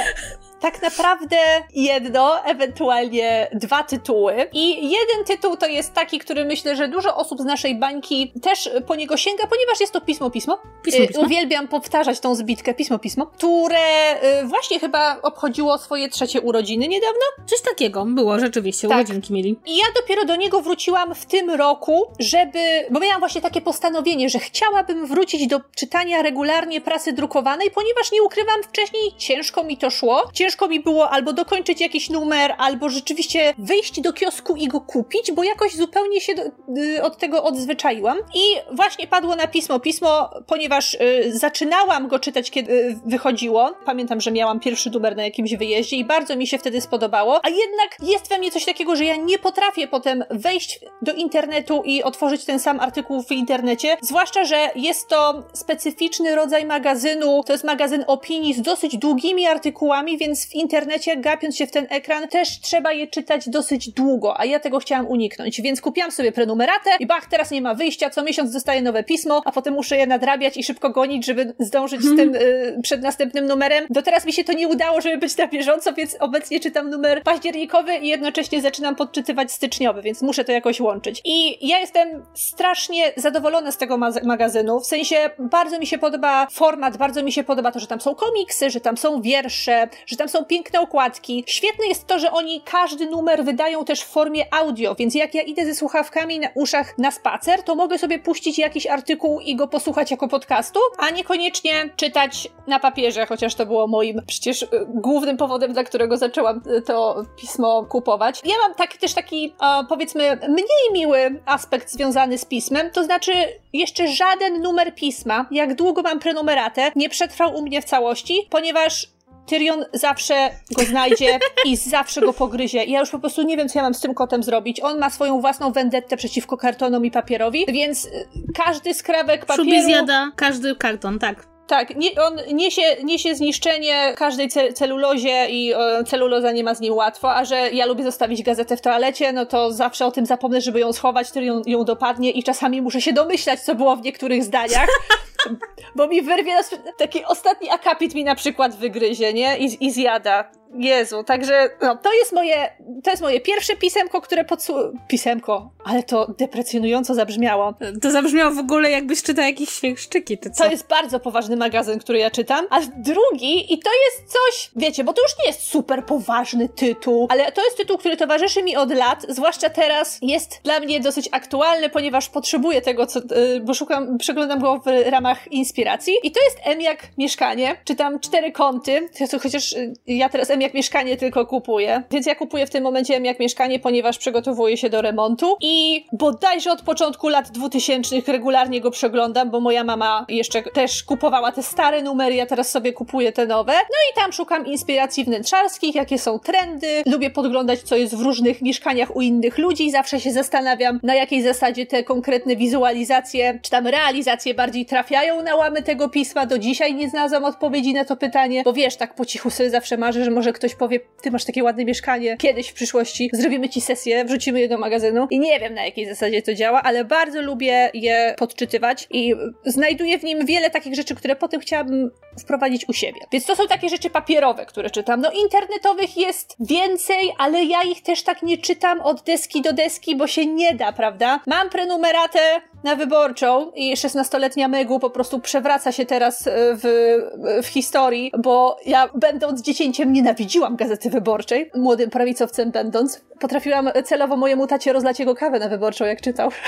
tak naprawdę jedno, ewentualnie dwa tytuły. I jeden tytuł to jest taki, który myślę, że dużo osób z naszej bańki też po niego sięga, ponieważ jest to pismo pismo. pismo, pismo. Uwielbiam powtarzać tą zbitkę pismo pismo, które y, właśnie chyba obchodziło swoje trzecie urodziny niedawno. Coś takiego było rzeczywiście, tak. urodzinki mieli. I ja dopiero do niego wróciłam w tym roku, żeby, bo miałam właśnie takie postanowienie, że chciałabym wrócić do czytania regularnie prasy drukowanej, ponieważ nie ukrywam, wcześniej ciężko mi to szło. Ciężko mi było albo dokończyć jakiś numer, albo rzeczywiście wyjść do kiosku i go kupić, bo jakoś zupełnie się do, y, od tego odzwyczaiłam. I właśnie padło na pismo pismo, ponieważ y, zaczynałam go czytać, kiedy y, wychodziło. Pamiętam, że miałam pierwszy numer na jakimś wyjeździe i bardzo mi się wtedy spodobało. A jednak jest we mnie coś takiego, że ja nie potrafię potem wejść do internetu i otworzyć ten sam artykuł w internecie. Zwłaszcza, że jest to specyficzny rodzaj magazynu. To jest magazyn opinii z dosyć długimi artykułami, więc więc w internecie, gapiąc się w ten ekran, też trzeba je czytać dosyć długo, a ja tego chciałam uniknąć, więc kupiłam sobie prenumeratę i bach, teraz nie ma wyjścia, co miesiąc dostaję nowe pismo, a potem muszę je nadrabiać i szybko gonić, żeby zdążyć z tym y, przed następnym numerem. Do teraz mi się to nie udało, żeby być na bieżąco, więc obecnie czytam numer październikowy i jednocześnie zaczynam podczytywać styczniowy, więc muszę to jakoś łączyć. I ja jestem strasznie zadowolona z tego ma magazynu, w sensie bardzo mi się podoba format, bardzo mi się podoba to, że tam są komiksy, że tam są wiersze, że tam są piękne okładki. Świetne jest to, że oni każdy numer wydają też w formie audio, więc jak ja idę ze słuchawkami na uszach na spacer, to mogę sobie puścić jakiś artykuł i go posłuchać jako podcastu, a niekoniecznie czytać na papierze, chociaż to było moim przecież y, głównym powodem, dla którego zaczęłam y, to pismo kupować. Ja mam tak, też taki, powiedzmy, mniej miły aspekt związany z pismem, to znaczy jeszcze żaden numer pisma, jak długo mam prenumeratę, nie przetrwał u mnie w całości, ponieważ Tyrion zawsze go znajdzie i zawsze go pogryzie. Ja już po prostu nie wiem, co ja mam z tym kotem zrobić. On ma swoją własną vendettę przeciwko kartonom i papierowi, więc y, każdy skrawek papieru... Szubie zjada każdy karton, tak. Tak, nie, on niesie, niesie zniszczenie każdej ce celulozie i e, celuloza nie ma z nim łatwo, a że ja lubię zostawić gazetę w toalecie, no to zawsze o tym zapomnę, żeby ją schować, który ją, ją dopadnie i czasami muszę się domyślać, co było w niektórych zdaniach, bo mi wyrwie, taki ostatni akapit mi na przykład wygryzie, nie? I, i zjada. Jezu, także no, to jest moje, to jest moje pierwsze pisemko, które podsu... Pisemko, ale to deprecjonująco zabrzmiało. To zabrzmiało w ogóle jakbyś czytał jakieś świerszczyki, to co? To jest bardzo poważny magazyn, który ja czytam, a drugi, i to jest coś, wiecie, bo to już nie jest super poważny tytuł, ale to jest tytuł, który towarzyszy mi od lat, zwłaszcza teraz jest dla mnie dosyć aktualny, ponieważ potrzebuję tego, co, yy, bo szukam, przeglądam go w ramach inspiracji i to jest M jak mieszkanie, czytam cztery kąty, chociaż yy, ja teraz M jak mieszkanie tylko kupuję. Więc ja kupuję w tym momencie M jak mieszkanie, ponieważ przygotowuję się do remontu i bodajże od początku lat 2000 regularnie go przeglądam, bo moja mama jeszcze też kupowała te stare numery, ja teraz sobie kupuję te nowe. No i tam szukam inspiracji wnętrzarskich, jakie są trendy. Lubię podglądać, co jest w różnych mieszkaniach u innych ludzi. Zawsze się zastanawiam, na jakiej zasadzie te konkretne wizualizacje, czy tam realizacje bardziej trafiają na łamy tego pisma. Do dzisiaj nie znalazłam odpowiedzi na to pytanie, bo wiesz, tak po cichu sobie zawsze marzę, że może ktoś powie, ty masz takie ładne mieszkanie, kiedyś w przyszłości zrobimy ci sesję, wrzucimy je do magazynu i nie wiem na jakiej zasadzie to działa, ale bardzo lubię je podczytywać i znajduję w nim wiele takich rzeczy, które potem chciałabym wprowadzić u siebie. Więc to są takie rzeczy papierowe, które czytam. No internetowych jest więcej, ale ja ich też tak nie czytam od deski do deski, bo się nie da, prawda? Mam prenumeratę na wyborczą i 16-letnia Megu po prostu przewraca się teraz e, w, w historii, bo ja będąc dziecięciem nienawidziłam Gazety Wyborczej, młodym prawicowcem będąc, potrafiłam celowo mojemu tacie rozlać jego kawę na wyborczą, jak czytał.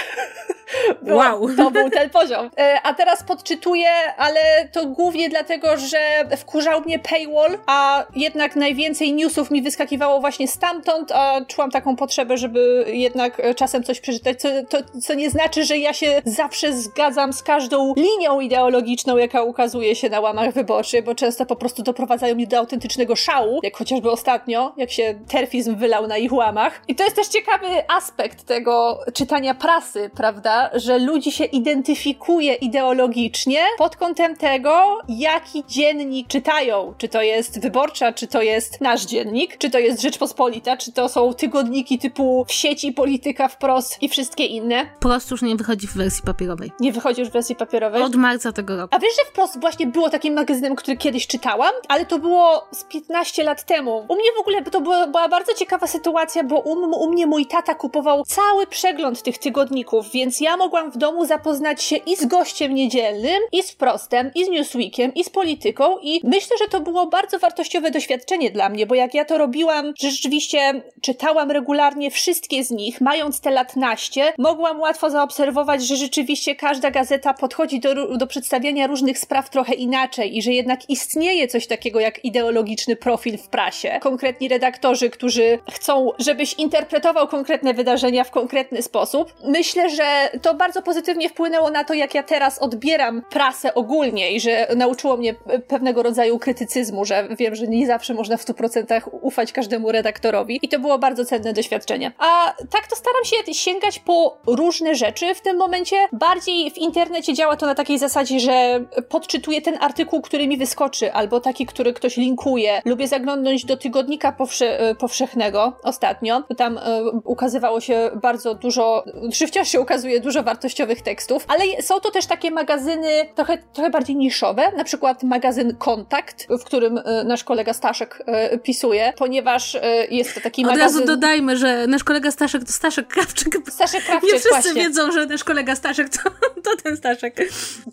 wow. To był ten poziom. E, a teraz podczytuję, ale to głównie dlatego, że wkurzał mnie paywall, a jednak najwięcej newsów mi wyskakiwało właśnie stamtąd, a czułam taką potrzebę, żeby jednak czasem coś przeczytać, co, to, co nie znaczy, że ja się zawsze zgadzam z każdą linią ideologiczną, jaka ukazuje się na łamach wyborczych, bo często po prostu doprowadzają mnie do autentycznego szału, jak chociażby ostatnio, jak się terfizm wylał na ich łamach. I to jest też ciekawy aspekt tego czytania prasy, prawda? Że ludzi się identyfikuje ideologicznie pod kątem tego, jaki dziennik czytają. Czy to jest Wyborcza, czy to jest Nasz Dziennik, czy to jest Rzeczpospolita, czy to są tygodniki typu w sieci Polityka Wprost i wszystkie inne. Prost już nie wychodzi w wersji papierowej. Nie wychodzi już w wersji papierowej? Od marca tego roku. A wiesz, że Wprost właśnie było takim magazynem, który kiedyś czytałam, ale to było z 15 lat temu. U mnie w ogóle to była, była bardzo ciekawa sytuacja, bo u, u mnie mój tata kupował cały przegląd tych tygodników, więc ja mogłam w domu zapoznać się i z gościem niedzielnym, i z Wprostem, i z Newsweekiem, i z polityką i myślę, że to było bardzo wartościowe doświadczenie dla mnie, bo jak ja to robiłam, że rzeczywiście czytałam regularnie wszystkie z nich, mając te lat naście, mogłam łatwo zaobserwować, że rzeczywiście każda gazeta podchodzi do, do przedstawiania różnych spraw trochę inaczej i że jednak istnieje coś takiego jak ideologiczny profil w prasie. Konkretni redaktorzy, którzy chcą, żeby żebyś interpretował konkretne wydarzenia w konkretny sposób. Myślę, że to bardzo pozytywnie wpłynęło na to, jak ja teraz odbieram prasę ogólnie i że nauczyło mnie pewnego rodzaju krytycyzmu, że wiem, że nie zawsze można w 100% ufać każdemu redaktorowi i to było bardzo cenne doświadczenie. A tak to staram się sięgać po różne rzeczy. W tym momencie bardziej w internecie działa to na takiej zasadzie, że podczytuję ten artykuł, który mi wyskoczy, albo taki, który ktoś linkuje. Lubię zaglądnąć do tygodnika powsze powszechnego ostatnio. Tam y, ukazywało się bardzo dużo, czy wciąż się ukazuje dużo wartościowych tekstów, ale są to też takie magazyny trochę, trochę bardziej niszowe, na przykład magazyn Kontakt, w którym y, nasz kolega Staszek y, pisuje, ponieważ jest to taki Od magazyn... Od razu dodajmy, że nasz kolega Staszek to Staszek Krawczyk. Staszek Krawczyk, Nie wszyscy właśnie. wiedzą, że nasz kolega Staszek to, to ten Staszek.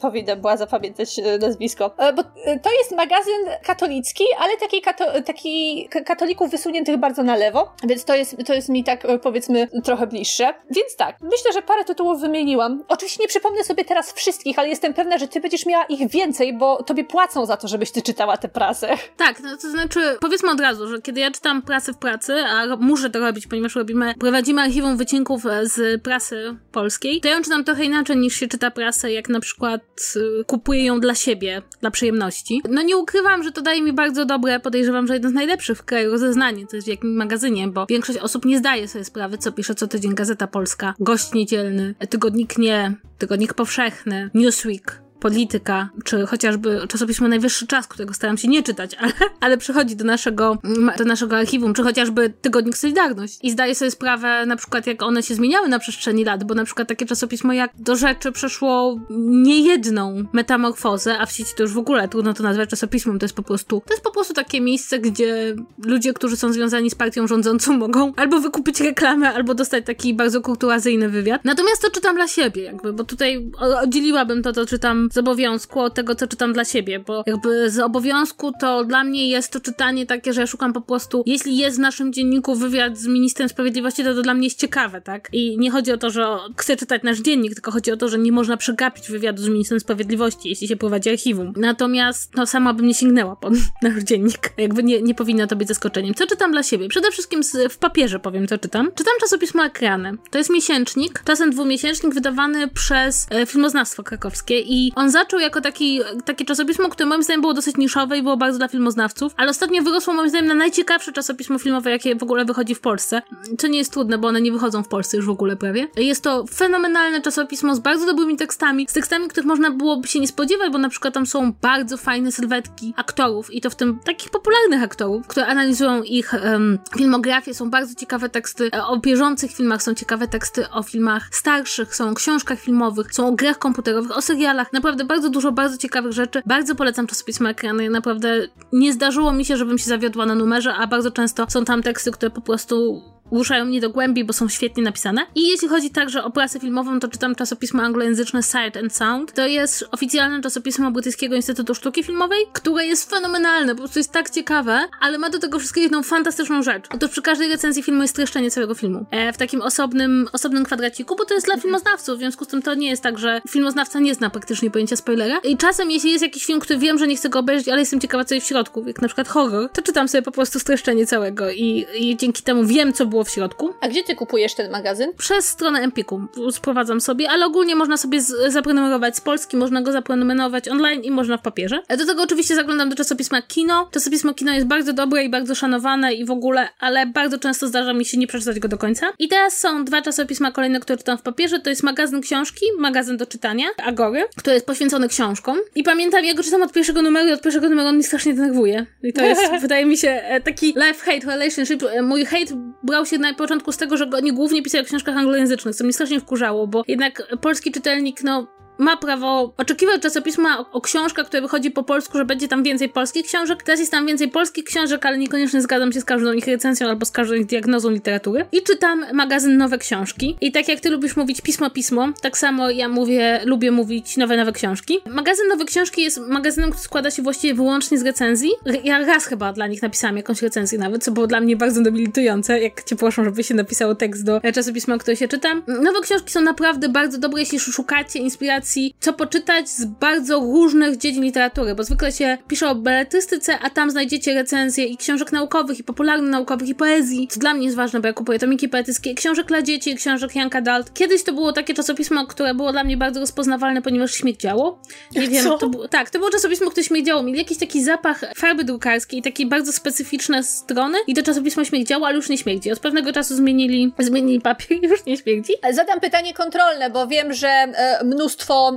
Powinnam była zapamiętać nazwisko. Bo to jest magazyn katolicki, ale taki, kato taki katolików wysuniętych bardzo na lewo, więc to jest, to jest mi tak powiedzmy trochę bliższe. Więc tak, myślę, że parę tytułów wymieniłam. Oczywiście nie przypomnę sobie teraz wszystkich, ale jestem pewna, że ty będziesz miała ich więcej, bo tobie płacą za to, żebyś ty czytała tę prasę. Tak, no to znaczy, powiedzmy od razu, że kiedy ja czytam prasę w pracy, a muszę to robić, ponieważ robimy, prowadzimy archiwum wycinków z prasy polskiej, to ja ją czytam trochę inaczej niż się czyta prasę, jak na przykład y, kupuję ją dla siebie, dla przyjemności. No nie ukrywam, że to daje mi bardzo dobre, podejrzewam, że jedno z najlepszych w kraju rozeznanie, to jest w jakim magazynie, bo większość osób nie zdaje sobie sprawy, co pisze co tydzień Gazeta Polska, Gość Niedzielny, Tygodnik Nie, Tygodnik Powszechny, Newsweek, polityka, czy chociażby czasopismo Najwyższy Czas, którego staram się nie czytać, ale, ale przychodzi do naszego, do naszego archiwum, czy chociażby tygodnik Solidarność i zdaje sobie sprawę na przykład, jak one się zmieniały na przestrzeni lat, bo na przykład takie czasopismo jak do rzeczy przeszło niejedną metamorfozę, a w sieci to już w ogóle trudno to nazwać czasopismem, to jest po prostu, to jest po prostu takie miejsce, gdzie ludzie, którzy są związani z partią rządzącą mogą albo wykupić reklamę, albo dostać taki bardzo kurtuazyjny wywiad. Natomiast to czytam dla siebie, jakby, bo tutaj oddzieliłabym to, to czytam z obowiązku od tego, co czytam dla siebie, bo jakby z obowiązku to dla mnie jest to czytanie takie, że ja szukam po prostu, jeśli jest w naszym dzienniku wywiad z ministrem sprawiedliwości, to to dla mnie jest ciekawe, tak? I nie chodzi o to, że chcę czytać nasz dziennik, tylko chodzi o to, że nie można przegapić wywiadu z ministrem sprawiedliwości, jeśli się prowadzi archiwum. Natomiast, no sama bym nie sięgnęła po nasz dziennik. Jakby nie, nie powinno to być zaskoczeniem. Co czytam dla siebie? Przede wszystkim z, w papierze powiem, co czytam. Czytam czasopismo Ekrany. To jest miesięcznik, czasem dwumiesięcznik wydawany przez e, Filmoznawstwo Krakowskie i on zaczął jako taki, takie czasopismo, które moim zdaniem było dosyć niszowe i było bardzo dla filmoznawców, ale ostatnio wyrosło moim zdaniem na najciekawsze czasopismo filmowe, jakie w ogóle wychodzi w Polsce. Co nie jest trudne, bo one nie wychodzą w Polsce już w ogóle prawie. Jest to fenomenalne czasopismo z bardzo dobrymi tekstami, z tekstami, których można byłoby się nie spodziewać, bo na przykład tam są bardzo fajne sylwetki aktorów i to w tym takich popularnych aktorów, które analizują ich um, filmografię. Są bardzo ciekawe teksty o bieżących filmach, są ciekawe teksty o filmach starszych, są o książkach filmowych, są o grach komputerowych, o serialach. Naprawdę naprawdę bardzo dużo bardzo ciekawych rzeczy. Bardzo polecam czasopismo ekrany. Naprawdę nie zdarzyło mi się, żebym się zawiodła na numerze, a bardzo często są tam teksty, które po prostu ruszają mnie do głębi, bo są świetnie napisane. I jeśli chodzi także o prasę filmową, to czytam czasopismo anglojęzyczne Sight and Sound. To jest oficjalne czasopismo Brytyjskiego Instytutu Sztuki Filmowej, które jest fenomenalne, po prostu jest tak ciekawe, ale ma do tego wszystkiego jedną fantastyczną rzecz. Otóż przy każdej recenzji filmu jest streszczenie całego filmu. E, w takim osobnym, osobnym kwadraciku, bo to jest dla filmoznawców, w związku z tym to nie jest tak, że filmoznawca nie zna praktycznie pojęcia spoilera. I czasem, jeśli jest jakiś film, który wiem, że nie chcę go obejrzeć, ale jestem ciekawa, co jest w środku, jak na przykład horror, to czytam sobie po prostu streszczenie całego i, i dzięki temu wiem, co było było w środku. A gdzie ty kupujesz ten magazyn? Przez stronę Empiku sprowadzam sobie, ale ogólnie można sobie zaprenumerować z Polski, można go zaprenumenować online i można w papierze. Do tego oczywiście zaglądam do czasopisma Kino. Czasopismo Kino jest bardzo dobre i bardzo szanowane i w ogóle, ale bardzo często zdarza mi się nie przeczytać go do końca. I teraz są dwa czasopisma kolejne, które czytam w papierze. To jest magazyn książki, magazyn do czytania, Agory, który jest poświęcony książkom. I pamiętam, ja go czytam od pierwszego numeru i od pierwszego numeru on mnie strasznie denerwuje. I to jest, wydaje mi się, e, taki life-hate relationship. E, mój hate brał się na początku z tego, że oni głównie pisali o książkach anglojęzycznych, co mnie strasznie wkurzało, bo jednak polski czytelnik, no, ma prawo oczekiwać czasopisma o, o książkach, które wychodzi po polsku, że będzie tam więcej polskich książek. Teraz jest tam więcej polskich książek, ale niekoniecznie zgadzam się z każdą ich recenzją albo z każdą ich diagnozą literatury. I czytam magazyn Nowe Książki. I tak jak ty lubisz mówić pismo-pismo, tak samo ja mówię, lubię mówić nowe, nowe książki. Magazyn Nowe Książki jest magazynem, który składa się właściwie wyłącznie z recenzji. Ja raz chyba dla nich napisałam jakąś recenzję nawet, co było dla mnie bardzo debilitujące, jak cię proszą, żeby się napisało tekst do czasopisma, które się czytam. Nowe książki są naprawdę bardzo dobre, jeśli szukacie inspiracji co poczytać z bardzo różnych dziedzin literatury, bo zwykle się pisze o beletrystyce, a tam znajdziecie recenzje i książek naukowych, i popularno-naukowych, i poezji, co dla mnie jest ważne, bo ja kupuję tomiki poetyckie, książek dla dzieci, książek Young Adult. Kiedyś to było takie czasopismo, które było dla mnie bardzo rozpoznawalne, ponieważ śmierdziało. Nie wiem, Co? to było, tak, to było czasopismo, które śmierdziało. Mieli jakiś taki zapach farby drukarskiej, takie bardzo specyficzne strony i to czasopismo śmierdziało, ale już nie śmierdzi. Od pewnego czasu zmienili, zmienili papier i już nie śmierdzi. Zadam pytanie kontrolne, bo wiem, że e,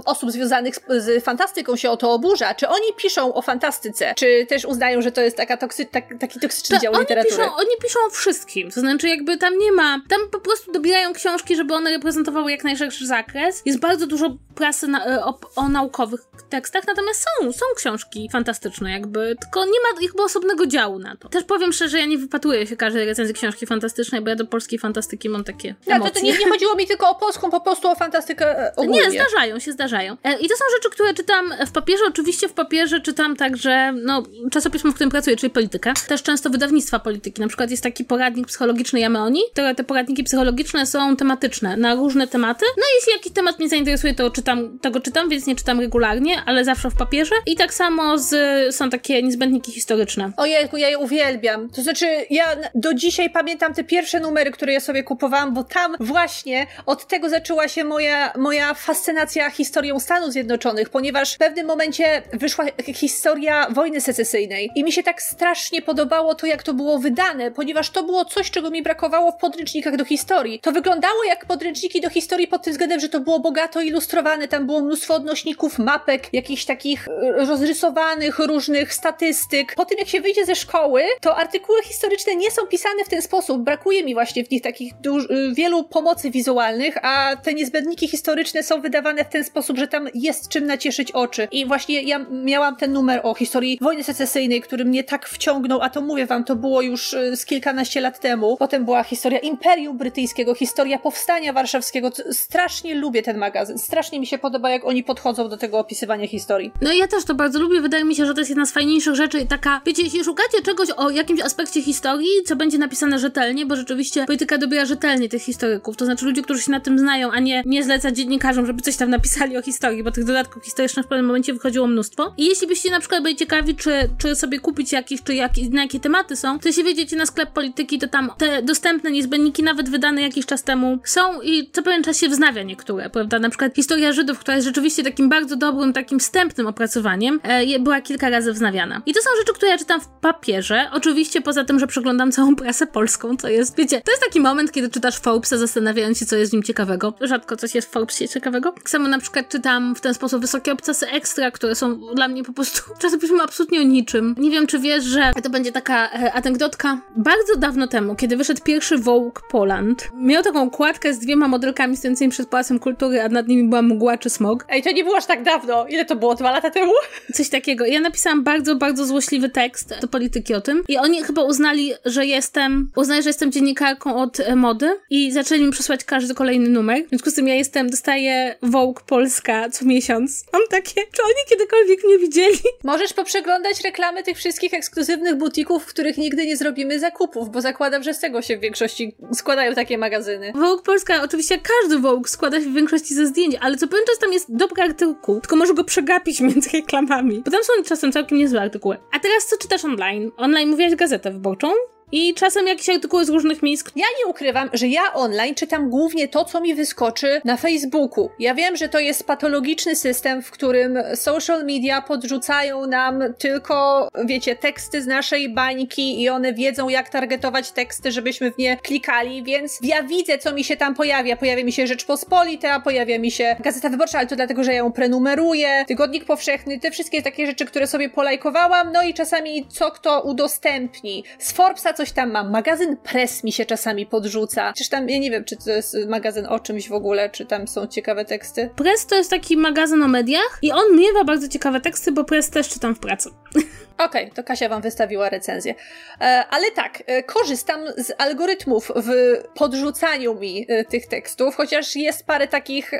osób związanych z, z fantastyką się o to oburza. Czy oni piszą o fantastyce? Czy też uznają, że to jest taka toksy, tak, taki toksyczny To dział oni literatury? piszą, oni piszą o wszystkim. To znaczy, jakby tam nie ma. Tam po prostu dobierają książki, żeby one reprezentowały jak najszerszy zakres. Jest bardzo dużo prasy na, e, o, o naukowych tekstach, natomiast są, są książki fantastyczne, jakby. Tylko nie ma jakby osobnego działu na to. Też powiem szczerze, ja nie wypatruję się każdej recenzji książki fantastycznej, bo ja do polskiej fantastyki mam takie to, emocje. to nie, nie chodziło mi tylko o polską, po prostu o fantastykę e, ogólnie. Nie, zdarzają się, zdarzają. E, I to są rzeczy, które czytam w papierze. Oczywiście w papierze czytam także, no, czasopismo, w którym pracuję, czyli politykę. Też często wydawnictwa polityki. Na przykład jest taki poradnik psychologiczny Jameoni, które te poradniki psychologiczne są tematyczne, na różne tematy. No i jeśli jakiś temat mnie zainteresuje, to czytam, tego czytam, więc nie czytam regularnie, ale zawsze w papierze. I tak samo z, są takie niezbędniki historyczne. Ojejku, ja je uwielbiam. To znaczy, ja do dzisiaj pamiętam te pierwsze numery, które ja sobie kupowałam, bo tam właśnie od tego zaczęła się moja, moja fascynacja historią Stanów Zjednoczonych, ponieważ w pewnym momencie wyszła historia wojny secesyjnej i mi się tak strasznie podobało to, jak to było wydane, ponieważ to było coś, czego mi brakowało w podręcznikach do historii. To wyglądało jak podręczniki do historii pod tym względem, że to było bogato ilustrowane, tam było mnóstwo odnośników, mapek, jakichś takich e, rozrysowanych różnych statystyk. Po tym, jak się wyjdzie ze szkoły, to artykuły historyczne nie są pisane w ten sposób. Brakuje mi właśnie w nich takich y, wielu pomocy wizualnych, a te niezbędniki historyczne są wydawane w ten sposób, że tam jest czym nacieszyć oczy. I właśnie ja miałam ten numer o historii wojny secesyjnej, który mnie tak wciągnął, a to mówię wam, to było już y, z kilkanaście lat temu. Potem była historia Imperium Brytyjskiego, historia Powstania Warszawskiego. Strasznie lubię ten magazyn. Strasznie mi się podoba, jak oni podchodzą do tego opisywania historii. No ja też to bardzo lubię. Wydaje mi się, że to jest jedna z fajniejszych rzeczy i taka, wiecie, jeśli szukacie czegoś o jakimś aspekcie historii, co będzie napisane rzetelnie, bo rzeczywiście polityka dobiera rzetelnie tych historyków, to znaczy ludzie, którzy się na tym znają, a nie, nie zleca dziennikarzom, żeby coś tam napisali o historii, bo tych dodatków historycznych w pewnym momencie wychodziło mnóstwo. I jeśli byście na przykład byli ciekawi, czy, czy sobie kupić jakiś, czy jak, na jakie tematy są, to jeśli wejdziecie na sklep polityki, to tam te dostępne niezbędniki, nawet wydane jakiś czas temu, są i co pewien czas się wznawia niektóre, prawda? Na przykład historia Żydów, która jest rzeczywiście takim bardzo dobrym, takim wstępnym opracowaniem, e, była kilka razy wznawiana. I to są rzeczy, które ja czytam w papierze. Oczywiście poza tym, że przeglądam całą prasę polską, to jest, wiecie, to jest taki moment, kiedy czytasz Forbesa, zastanawiając się, co jest w nim ciekawego. Rzadko coś jest w Forbesie ciekawego. Tak samo na przykład czytam w ten sposób wysokie obcasy ekstra, które są dla mnie po prostu czasopismo absolutnie o niczym. Nie wiem, czy wiesz, że to będzie taka e, anegdotka. Bardzo dawno temu, kiedy wyszedł pierwszy Vogue Poland, miał taką kładkę z dwiema modelkami stojącymi przed Pałacem Kultury, a nad nimi była mgła czy smog. Ej, to nie było aż tak dawno. Ile to było? Dwa lata temu? Coś takiego. Ja napisałam bardzo, bardzo złośliwy tekst do polityki o tym i oni chyba uznali, że jestem, uznali, że jestem dziennikarką od e, mody i zaczęli mi przesłać każdy kolejny numer. W związku z tym ja jestem, dostaję Vogue Polska co miesiąc. Mam takie, czy oni kiedykolwiek mnie widzieli? Możesz poprzeglądać reklamy tych wszystkich ekskluzywnych butików, w których nigdy nie zrobimy zakupów, bo zakładam, że z tego się w większości składają takie magazyny. Vogue Polska, oczywiście każdy Vogue składa się w większości ze zdjęć, ale co pewien czas tam jest dobry artykuł, tylko może go przegapić między reklamami. Bo tam są czasem całkiem niezłe artykuły. A teraz co czytasz online? Online mówiłaś gazetę wyborczą? I czasem jakieś artykuły z różnych miejsc. Ja nie ukrywam, że ja online czytam głównie to, co mi wyskoczy na Facebooku. Ja wiem, że to jest patologiczny system, w którym social media podrzucają nam tylko, wiecie, teksty z naszej bańki i one wiedzą, jak targetować teksty, żebyśmy w nie klikali, więc ja widzę, co mi się tam pojawia. Pojawia mi się Rzeczpospolita, pojawia mi się Gazeta Wyborcza, ale to dlatego, że ja ją prenumeruję, Tygodnik Powszechny, te wszystkie takie rzeczy, które sobie polajkowałam, no i czasami co kto udostępni. Z Forbesa coś tam mam, magazyn Press mi się czasami podrzuca. Czyż tam, ja nie wiem, czy to jest magazyn o czymś w ogóle, czy tam są ciekawe teksty. Press to jest taki magazyn o mediach i on miewa bardzo ciekawe teksty, bo Press też czytam w pracy. Okej, okay, to Kasia wam wystawiła recenzję. E, ale tak, e, korzystam z algorytmów w podrzucaniu mi e, tych tekstów, chociaż jest parę takich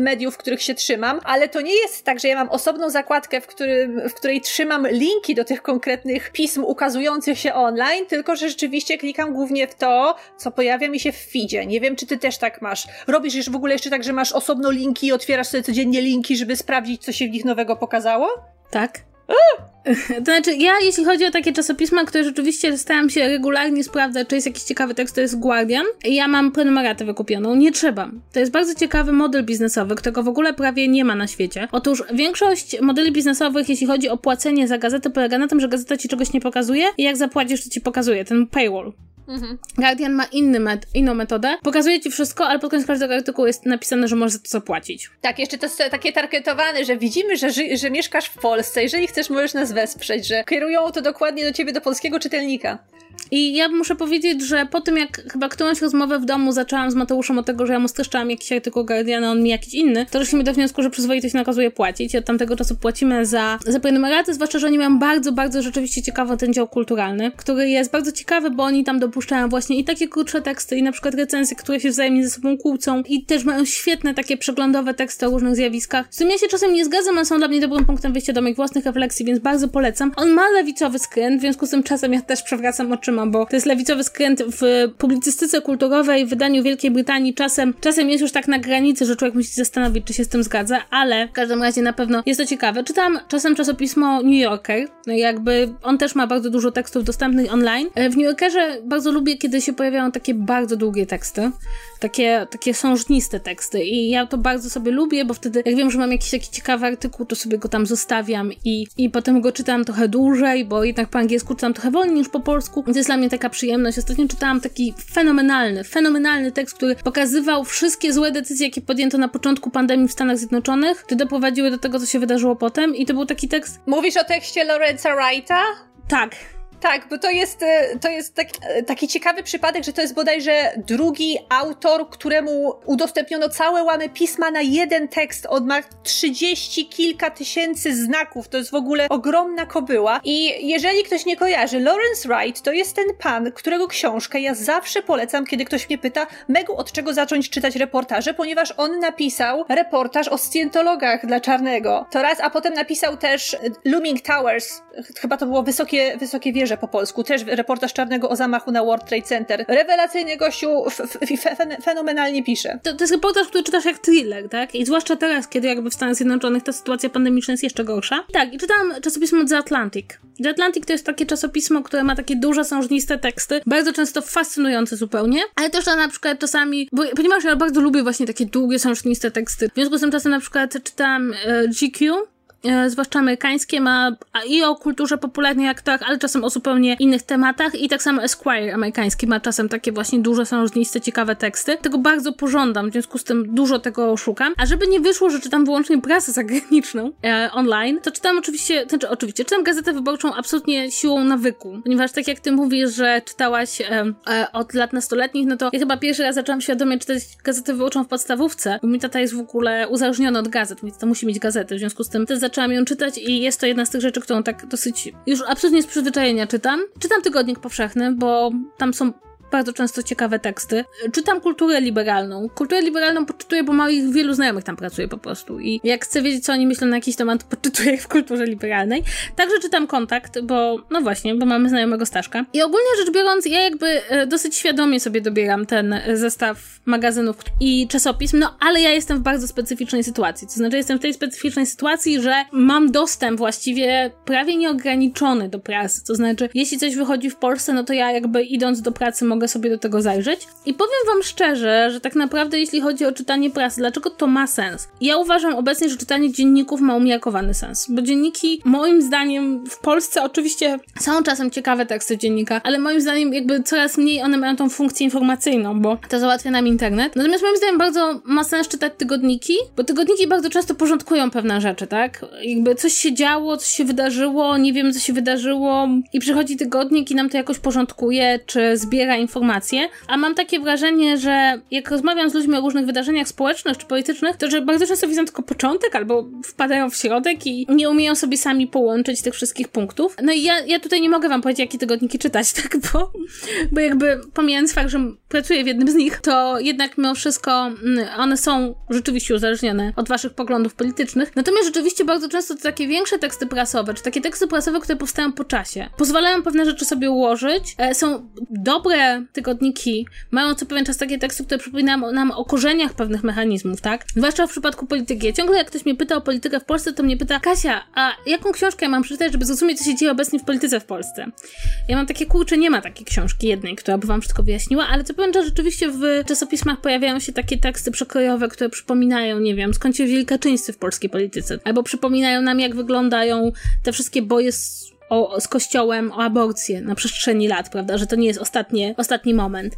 mediów, w których się trzymam, ale to nie jest tak, że ja mam osobną zakładkę, w, którym, w której trzymam linki do tych konkretnych pism ukazujących się online, tylko że rzeczywiście klikam głównie w to, co pojawia mi się w feedzie. Nie wiem, czy ty też tak masz. Robisz już w ogóle jeszcze tak, że masz osobno linki i otwierasz sobie codziennie linki, żeby sprawdzić, co się w nich nowego pokazało? Tak. To znaczy, ja jeśli chodzi o takie czasopisma, które rzeczywiście staram się regularnie sprawdzać, czy jest jakiś ciekawy tekst, to jest Guardian. Ja mam prenumeratę wykupioną. Nie trzeba. To jest bardzo ciekawy model biznesowy, którego w ogóle prawie nie ma na świecie. Otóż większość modeli biznesowych, jeśli chodzi o płacenie za gazetę, polega na tym, że gazeta ci czegoś nie pokazuje i jak zapłacisz, to ci pokazuje ten paywall. Mhm. Guardian ma inny met inną metodę. Pokazuje ci wszystko, ale pod koniec każdego artykułu jest napisane, że możesz za to zapłacić. Tak, jeszcze to jest takie targetowane, że widzimy, że, że mieszkasz w Polsce. Jeżeli chcesz, możesz nas wesprzeć, że kierują to dokładnie do ciebie, do polskiego czytelnika. I ja muszę powiedzieć, że po tym jak chyba którąś rozmowę w domu zaczęłam z Mateuszem od tego, że ja mu streszczałam jakiś artykuł Guardiana, on mi jakiś inny, to doszliśmy do wniosku, że przyzwoitość nakazuje płacić od tamtego czasu płacimy za, za prenumeraty, zwłaszcza, że oni mają bardzo, bardzo rzeczywiście ciekawy ten dział kulturalny, który jest bardzo ciekawy, bo oni tam dopuszczają właśnie i takie krótsze teksty, i na przykład recenzje, które się wzajemnie ze sobą kłócą i też mają świetne takie przeglądowe teksty o różnych zjawiskach. Z tym ja się czasem nie zgadzam, ale są dla mnie dobrym punktem wyjścia do moich własnych refleksji, więc bardzo polecam. On ma lewicowy skręt, w związku z tym czasem ja też przewracam oczyma, bo to jest lewicowy skręt w publicystyce kulturowej, w wydaniu Wielkiej Brytanii czasem, czasem jest już tak na granicy, że człowiek musi się zastanowić, czy się z tym zgadza, ale w każdym razie na pewno jest to ciekawe. Czytam czasem czasopismo New Yorker, no jakby on też ma bardzo dużo tekstów dostępnych online. E, w New Yorkerze bardzo lubię, kiedy się pojawiają takie bardzo długie teksty, takie, takie sążniste teksty i ja to bardzo sobie lubię, bo wtedy jak wiem, że mam jakiś taki ciekawy artykuł, to sobie go tam zostawiam i, i potem go czytam trochę dłużej, bo jednak po angielsku czytam trochę wolniej niż po polsku, więc jest dla mnie taka przyjemność. Ostatnio czytałam taki fenomenalny, fenomenalny tekst, który pokazywał wszystkie złe decyzje, jakie podjęto na początku pandemii w Stanach Zjednoczonych, które doprowadziły do tego, co się wydarzyło potem i to był taki tekst... Mówisz o tekście Lorenza Wrighta? Tak, tak, bo to jest, e, to jest taki, e, taki ciekawy przypadek, że to jest bodajże drugi autor, któremu udostępniono całe łamy pisma na jeden tekst. On ma trzydzieści kilka tysięcy znaków. To jest w ogóle ogromna kobyła. I jeżeli ktoś nie kojarzy, Lawrence Wright to jest ten pan, którego książkę ja zawsze polecam, kiedy ktoś mnie pyta, Megu, od czego zacząć czytać reportaże, ponieważ on napisał reportaż o scjentologach dla Czarnego. To raz, a potem napisał też Looming Towers. Chyba to było Wysokie, wysokie Wieże po polsku, też reportaż Czarnego o zamachu na World Trade Center. Rewelacyjnie gościu fenomenalnie pisze. To, to jest reportaż, który czytasz jak thriller, tak? I zwłaszcza teraz, kiedy jakby w Stanach Zjednoczonych ta sytuacja pandemiczna jest jeszcze gorsza. Tak, i czytałam czasopismo The Atlantic. The Atlantic to jest takie czasopismo, które ma takie duże, sążniste teksty, bardzo często fascynujące zupełnie, ale też na przykład czasami, bo, ponieważ ja bardzo lubię właśnie takie długie, sążniste teksty, w związku z tym czasem na przykład czytam e, GQ, zwłaszcza amerykańskie, ma i o kulturze popularnej aktorach, ale czasem o zupełnie innych tematach i tak samo Esquire amerykański ma czasem takie właśnie duże, sążniste, ciekawe teksty. Tego bardzo pożądam, w związku z tym dużo tego szukam. A żeby nie wyszło, że czytam wyłącznie prasę zagraniczną e, online, to czytam oczywiście, znaczy oczywiście, czytam gazetę wyborczą absolutnie siłą nawyku, ponieważ tak jak ty mówisz, że czytałaś e, e, od lat nastoletnich, no to ja chyba pierwszy raz zaczęłam świadomie czytać gazetę wyborczą w podstawówce, bo mi tata jest w ogóle uzależniony od gazet, mi tata musi mieć gazety, w związku z tym też zaczęłam ją czytać i jest to jedna z tych rzeczy, którą tak dosyć już absolutnie z przyzwyczajenia czytam. Czytam Tygodnik Powszechny, bo tam są bardzo często ciekawe teksty. Czytam kulturę liberalną. Kulturę liberalną poczytuję, bo moich wielu znajomych tam pracuje po prostu i jak chcę wiedzieć, co oni myślą na jakiś temat, to poczytuję w kulturze liberalnej. Także czytam Kontakt, bo no właśnie, bo mamy znajomego Staszka. I ogólnie rzecz biorąc, ja jakby e, dosyć świadomie sobie dobieram ten zestaw magazynów i czasopism, no ale ja jestem w bardzo specyficznej sytuacji. To znaczy jestem w tej specyficznej sytuacji, że mam dostęp właściwie prawie nieograniczony do prasy. To znaczy, jeśli coś wychodzi w Polsce, no to ja jakby idąc do pracy mogę mogę sobie do tego zajrzeć. I powiem wam szczerze, że tak naprawdę jeśli chodzi o czytanie prasy, dlaczego to ma sens? Ja uważam obecnie, że czytanie dzienników ma umiarkowany sens, bo dzienniki moim zdaniem w Polsce oczywiście są czasem ciekawe teksty dziennika, ale moim zdaniem jakby coraz mniej one mają tą funkcję informacyjną, bo to załatwia nam internet. Natomiast moim zdaniem bardzo ma sens czytać tygodniki, bo tygodniki bardzo często porządkują pewne rzeczy, tak? Jakby coś się działo, coś się wydarzyło, nie wiem co się wydarzyło i przychodzi tygodnik i nam to jakoś porządkuje, czy zbiera informacje informacje, a mam takie wrażenie, że jak rozmawiam z ludźmi o różnych wydarzeniach społecznych czy politycznych, to że bardzo często widzą tylko początek albo wpadają w środek i nie umieją sobie sami połączyć tych wszystkich punktów. No i ja, ja tutaj nie mogę wam powiedzieć, jakie tygodniki czytać, tak, bo, bo jakby pomijając fakt, że pracuję w jednym z nich, to jednak mimo wszystko mm, one są rzeczywiście uzależnione od waszych poglądów politycznych. Natomiast rzeczywiście bardzo często to takie większe teksty prasowe, czy takie teksty prasowe, które powstają po czasie, pozwalają pewne rzeczy sobie ułożyć. E, są dobre tygodniki, mają co pewien czas takie teksty, które przypominają nam o korzeniach pewnych mechanizmów, tak? Zwłaszcza w przypadku polityki. Ja ciągle jak ktoś mnie pyta o politykę w Polsce, to mnie pyta, Kasia, a jaką książkę mam przeczytać, żeby zrozumieć, co się dzieje obecnie w polityce w Polsce? Ja mam takie, kurcze, nie ma takiej książki jednej, która by wam wszystko wyjaśniła, ale co pewien czas rzeczywiście w czasopismach pojawiają się takie teksty przekrojowe, które przypominają, nie wiem, skąd się wzięli Kaczyńscy w polskiej polityce, albo przypominają nam, jak wyglądają te wszystkie boje z o, z Kościołem o aborcję na przestrzeni lat, prawda, że to nie jest ostatnie, ostatni moment.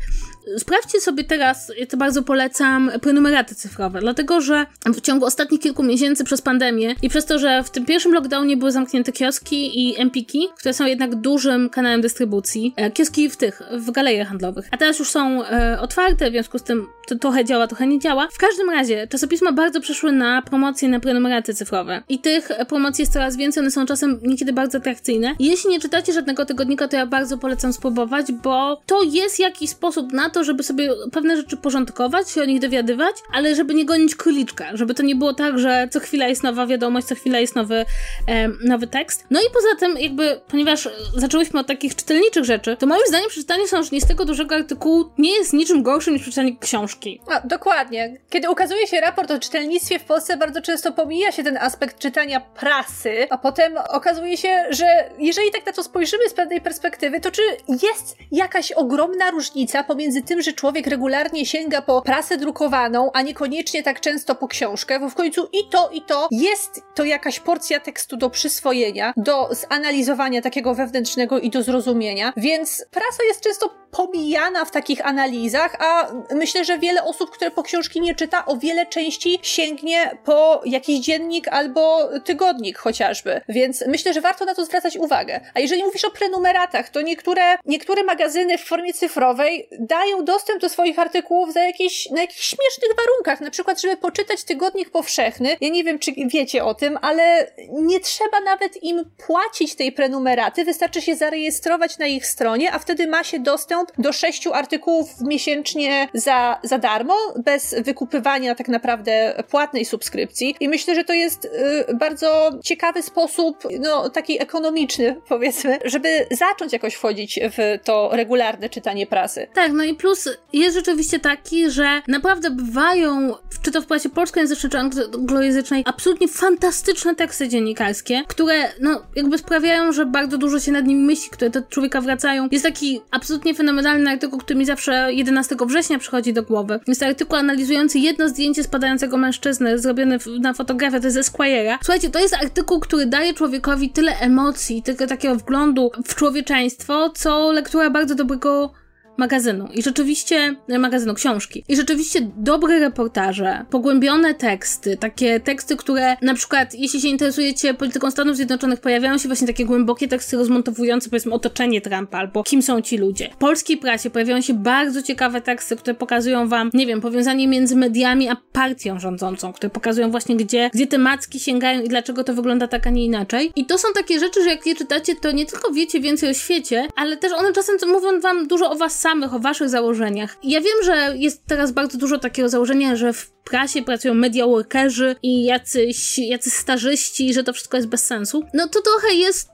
Sprawdźcie sobie teraz, ja to bardzo polecam, prenumeraty cyfrowe, dlatego że w ciągu ostatnich kilku miesięcy przez pandemię i przez to, że w tym pierwszym lockdownie były zamknięte kioski i empiki, które są jednak dużym kanałem dystrybucji, e, kioski w tych, w galeriach handlowych, a teraz już są e, otwarte, w związku z tym to trochę działa, trochę nie działa. W każdym razie czasopisma bardzo przeszły na promocje na prenumeraty cyfrowe i tych promocji jest coraz więcej, one są czasem niekiedy bardzo atrakcyjne. Jeśli nie czytacie żadnego tygodnika, to ja bardzo polecam spróbować, bo to jest jakiś sposób na to, żeby sobie pewne rzeczy porządkować, się o nich dowiadywać, ale żeby nie gonić króliczka, żeby to nie było tak, że co chwila jest nowa wiadomość, co chwila jest nowy, e, nowy tekst. No i poza tym, jakby, ponieważ zaczęłyśmy od takich czytelniczych rzeczy, to moim zdaniem przeczytanie sążnistego dużego artykułu nie jest niczym gorszym niż przeczytanie książki. No, dokładnie. Kiedy ukazuje się raport o czytelnictwie w Polsce, bardzo często pomija się ten aspekt czytania prasy, a potem okazuje się, że jeżeli tak na to spojrzymy z pewnej perspektywy, to czy jest jakaś ogromna różnica pomiędzy tym, że człowiek regularnie sięga po prasę drukowaną, a niekoniecznie tak często po książkę, bo w końcu i to, i to jest to jakaś porcja tekstu do przyswojenia, do zanalizowania takiego wewnętrznego i do zrozumienia, więc prasa jest często pomijana w takich analizach, a myślę, że wiele osób, które po książki nie czyta, o wiele częściej sięgnie po jakiś dziennik albo tygodnik chociażby. Więc myślę, że warto na to zwracać uwagę. A jeżeli mówisz o prenumeratach, to niektóre, niektóre magazyny w formie cyfrowej dają dostęp do swoich artykułów za jakieś, na jakichś śmiesznych warunkach. Na przykład, żeby poczytać tygodnik powszechny. Ja nie wiem, czy wiecie o tym, ale nie trzeba nawet im płacić tej prenumeraty. Wystarczy się zarejestrować na ich stronie, a wtedy ma się dostęp do sześciu artykułów miesięcznie za, za darmo, bez wykupywania tak naprawdę płatnej subskrypcji. I myślę, że to jest y, bardzo ciekawy sposób, no taki ekonomiczny, powiedzmy, żeby zacząć jakoś wchodzić w to regularne czytanie prasy. Tak, no i plus jest rzeczywiście taki, że naprawdę bywają, czy to w prasie polskojęzycznej, czy anglojęzycznej, absolutnie fantastyczne teksty dziennikarskie, które no jakby sprawiają, że bardzo dużo się nad nimi myśli, które do człowieka wracają. Jest taki absolutnie fenomenalny artykuł, który mi zawsze 11 września przychodzi do głowy. Jest artykuł analizujący jedno zdjęcie spadającego mężczyzny zrobione na fotografię, to jest Esquire'a. Słuchajcie, to jest artykuł, który daje człowiekowi tyle emocji, tylko takiego wglądu w człowieczeństwo, co lektura bardzo dobrego magazynu. I rzeczywiście, e, magazynu książki. I rzeczywiście dobre reportaże, pogłębione teksty, takie teksty, które na przykład, jeśli się interesujecie polityką Stanów Zjednoczonych, pojawiają się właśnie takie głębokie teksty rozmontowujące, powiedzmy, otoczenie Trumpa albo kim są ci ludzie. W polskiej prasie pojawiają się bardzo ciekawe teksty, które pokazują wam, nie wiem, powiązanie między mediami a partią rządzącą, które pokazują właśnie, gdzie, gdzie te macki sięgają i dlaczego to wygląda tak, a nie inaczej. I to są takie rzeczy, że jak je czytacie, to nie tylko wiecie więcej o świecie, ale też one czasem mówią wam dużo o was samych, o waszych założeniach. Ja wiem, że jest teraz bardzo dużo takiego założenia, że w prasie pracują media workerzy i jacyś, jacy starzyści, że to wszystko jest bez sensu. No to trochę jest,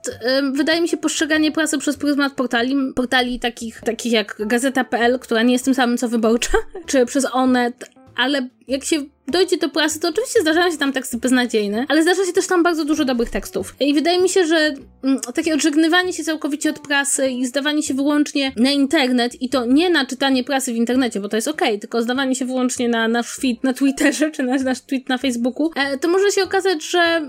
wydaje mi się, postrzeganie prasy przez pryzmat portali, portali takich, takich jak Gazeta.pl, która nie jest tym samym co Wyborcza, czy przez Onet, ale jak się dojdzie do prasy, to oczywiście zdarzają się tam teksty beznadziejne, ale zdarza się też tam bardzo dużo dobrych tekstów. I wydaje mi się, że mm, takie odżegnywanie się całkowicie od prasy i zdawanie się wyłącznie na internet i to nie na czytanie prasy w internecie, bo to jest okej, okay, tylko zdawanie się wyłącznie na nasz feed na Twitterze czy na nasz tweet na Facebooku, e, to może się okazać, że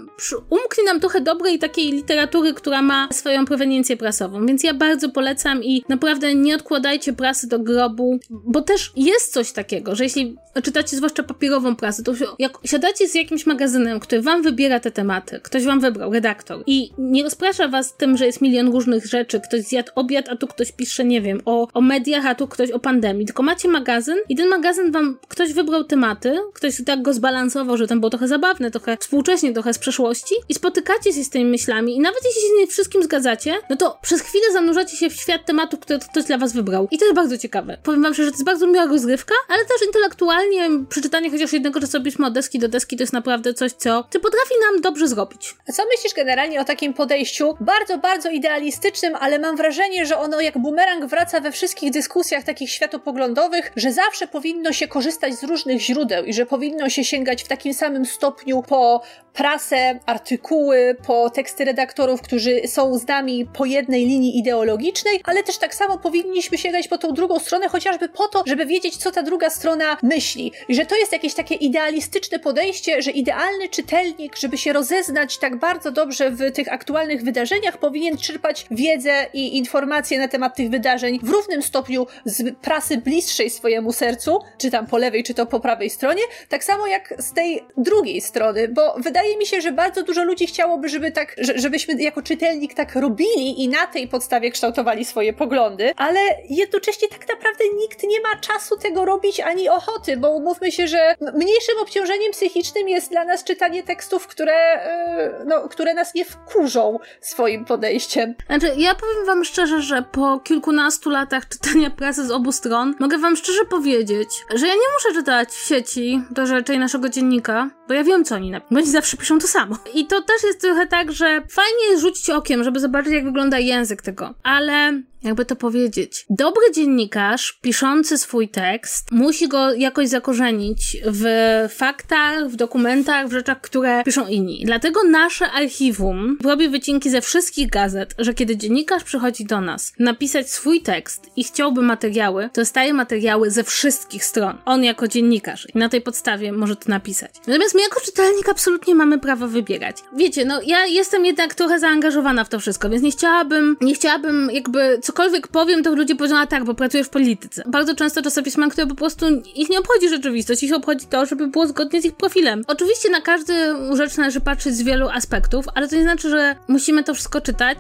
umknie nam trochę dobrej takiej literatury, która ma swoją proweniencję prasową. Więc ja bardzo polecam i naprawdę nie odkładajcie prasy do grobu, bo też jest coś takiego, że jeśli czytacie zwłaszcza papierową prasę, razy, to jak siadacie z jakimś magazynem, który wam wybiera te tematy, ktoś wam wybrał, redaktor, i nie rozprasza was tym, że jest milion różnych rzeczy, ktoś zjadł obiad, a tu ktoś pisze, nie wiem, o, o mediach, a tu ktoś o pandemii, tylko macie magazyn i ten magazyn wam, ktoś wybrał tematy, ktoś tak go zbalansował, że ten był trochę zabawny, trochę współcześnie, trochę z przeszłości i spotykacie się z tymi myślami i nawet jeśli się z nimi wszystkim zgadzacie, no to przez chwilę zanurzacie się w świat tematu, który ktoś dla was wybrał. I to jest bardzo ciekawe. Powiem wam, że to jest bardzo miła rozgrywka, ale też intelektualnie przeczytanie chociaż jednego czasopisma od deski do deski to jest naprawdę coś, co, co potrafi nam dobrze zrobić. A co myślisz generalnie o takim podejściu? Bardzo, bardzo idealistycznym, ale mam wrażenie, że ono jak bumerang wraca we wszystkich dyskusjach takich światopoglądowych, że zawsze powinno się korzystać z różnych źródeł i że powinno się sięgać w takim samym stopniu po prasę, artykuły, po teksty redaktorów, którzy są z nami po jednej linii ideologicznej, ale też tak samo powinniśmy sięgać po tą drugą stronę, chociażby po to, żeby wiedzieć, co ta druga strona myśli. I że to jest jakieś takie idealistyczne podejście, że idealny czytelnik, żeby się rozeznać tak bardzo dobrze w tych aktualnych wydarzeniach, powinien czerpać wiedzę i informacje na temat tych wydarzeń w równym stopniu z prasy bliższej swojemu sercu, czy tam po lewej, czy to po prawej stronie, tak samo jak z tej drugiej strony, bo wydaje mi się, że bardzo dużo ludzi chciałoby, żeby tak, żebyśmy jako czytelnik tak robili i na tej podstawie kształtowali swoje poglądy, ale jednocześnie tak naprawdę nikt nie ma czasu tego robić ani ochoty, bo umówmy się, że mniejszym obciążeniem psychicznym jest dla nas czytanie tekstów, które, e, no, które nas nie wkurzą swoim podejściem. Znaczy, ja powiem wam szczerze, że po kilkunastu latach czytania prasy z obu stron, mogę wam szczerze powiedzieć, że ja nie muszę czytać w sieci do rzeczy naszego dziennika, bo ja wiem, co oni napiszą. Oni zawsze piszą to samo. I to też jest trochę tak, że fajnie rzucić okiem, żeby zobaczyć, jak wygląda język tego. Ale jakby to powiedzieć, dobry dziennikarz piszący swój tekst musi go jakoś zakorzenić w faktach, w dokumentach, w rzeczach, które piszą inni. Dlatego nasze archiwum robi wycinki ze wszystkich gazet, że kiedy dziennikarz przychodzi do nas napisać swój tekst i chciałby materiały, to dostaje materiały ze wszystkich stron. On jako dziennikarz i na tej podstawie może to napisać. Natomiast my jako czytelnik absolutnie mamy prawo wybierać. Wiecie, no ja jestem jednak trochę zaangażowana w to wszystko, więc nie chciałabym, nie chciałabym jakby cokolwiek powiem, to ludzie powiedzą, a tak, bo pracujesz w polityce. Bardzo często czasopisma, które po prostu ich nie obchodzi rzeczywistość, ich obchodzi to, żeby było zgodnie z ich profilem. Oczywiście na każdy rzecz należy patrzeć z wielu aspektów, ale to nie znaczy, że musimy to wszystko czytać.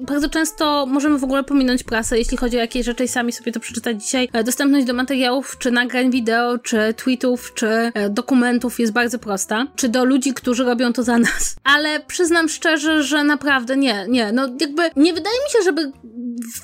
Bardzo często możemy w ogóle pominąć prasę, jeśli chodzi o jakieś rzeczy i sami sobie to przeczytać dzisiaj. E, dostępność do materiałów, czy nagrań wideo, czy tweetów, czy e, dokumentów jest bardzo prosta. Czy do ludzi, którzy robią to za nas. Ale przyznam szczerze, że naprawdę nie, nie. No jakby nie wydaje mi się, żeby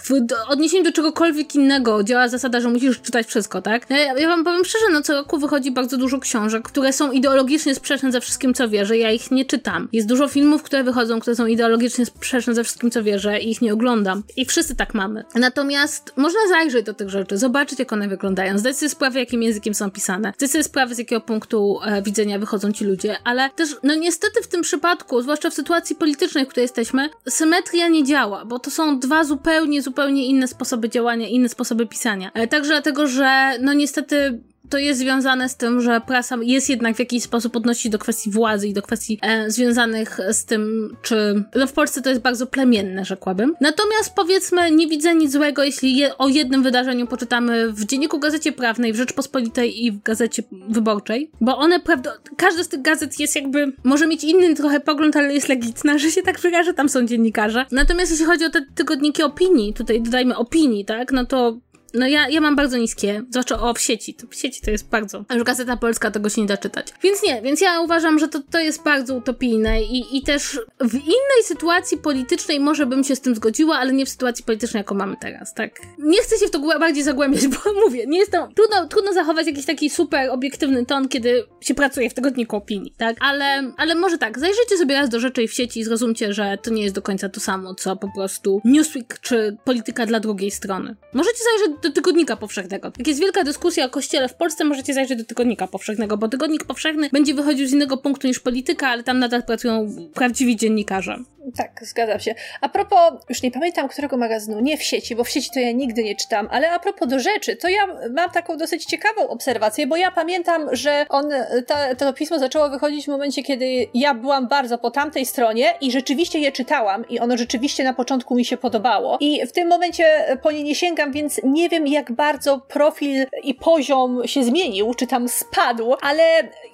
w odniesieniu do czegokolwiek innego działa zasada, że musisz czytać wszystko, tak? Ja, ja wam powiem szczerze, no co roku wychodzi bardzo dużo książek, które są ideologicznie sprzeczne ze wszystkim, co wierzę. Ja ich nie czytam. Jest dużo filmów, które wychodzą, które są ideologicznie sprzeczne ze wszystkim, co wierzę i ich nie oglądam. I wszyscy tak mamy. Natomiast można zajrzeć do tych rzeczy, zobaczyć, jak one wyglądają, zdać sobie sprawę, jakim językiem są pisane, zdać sobie sprawę, z jakiego punktu e, widzenia wychodzą ci ludzie, ale też, no niestety w tym przypadku, zwłaszcza w sytuacji politycznej, w której jesteśmy, symetria nie działa, bo to są dwa zupełnie, zupełnie inne sposoby działania, inne sposoby pisania. E, także dlatego, że no niestety to jest związane z tym, że prasa jest jednak w jakiś sposób odnosi do kwestii władzy i do kwestii e, związanych z tym, czy. No w Polsce to jest bardzo plemienne, rzekłabym. Natomiast powiedzmy, nie widzę nic złego, jeśli je, o jednym wydarzeniu poczytamy w dzienniku Gazecie Prawnej, w Rzeczpospolitej i w Gazecie Wyborczej, bo one, prawda, każda z tych gazet jest jakby, może mieć inny trochę pogląd, ale jest legitna, że się tak wyrażę, tam są dziennikarze. Natomiast jeśli chodzi o te tygodniki opinii, tutaj dodajmy opinii, tak, no to no ja, ja mam bardzo niskie, zwłaszcza o w sieci. To, w sieci to jest bardzo. A już Gazeta Polska tego się nie da czytać. Więc nie, więc ja uważam, że to, to jest bardzo utopijne i, i też w innej sytuacji politycznej może bym się z tym zgodziła, ale nie w sytuacji politycznej, jaką mamy teraz, tak? Nie chcę się w to bardziej zagłębiać, bo mówię, nie jest to, trudno, trudno zachować jakiś taki super obiektywny ton, kiedy się pracuje w tygodniku opinii, tak? Ale, ale może tak, zajrzyjcie sobie raz do rzeczy i w sieci i zrozumcie, że to nie jest do końca to samo, co po prostu Newsweek czy polityka dla drugiej strony. Możecie zajrzeć do Tygodnika Powszechnego. Jak jest wielka dyskusja o kościele w Polsce, możecie zajrzeć do Tygodnika Powszechnego, bo Tygodnik Powszechny będzie wychodził z innego punktu niż polityka, ale tam nadal pracują prawdziwi dziennikarze. Tak, zgadzam się. A propos, już nie pamiętam którego magazynu, nie w sieci, bo w sieci to ja nigdy nie czytam, ale a propos do rzeczy, to ja mam taką dosyć ciekawą obserwację, bo ja pamiętam, że on, ta, to pismo zaczęło wychodzić w momencie, kiedy ja byłam bardzo po tamtej stronie i rzeczywiście je czytałam i ono rzeczywiście na początku mi się podobało. I w tym momencie po nie nie sięgam, więc nie wiem, wiem jak bardzo profil i poziom się zmienił, czy tam spadł, ale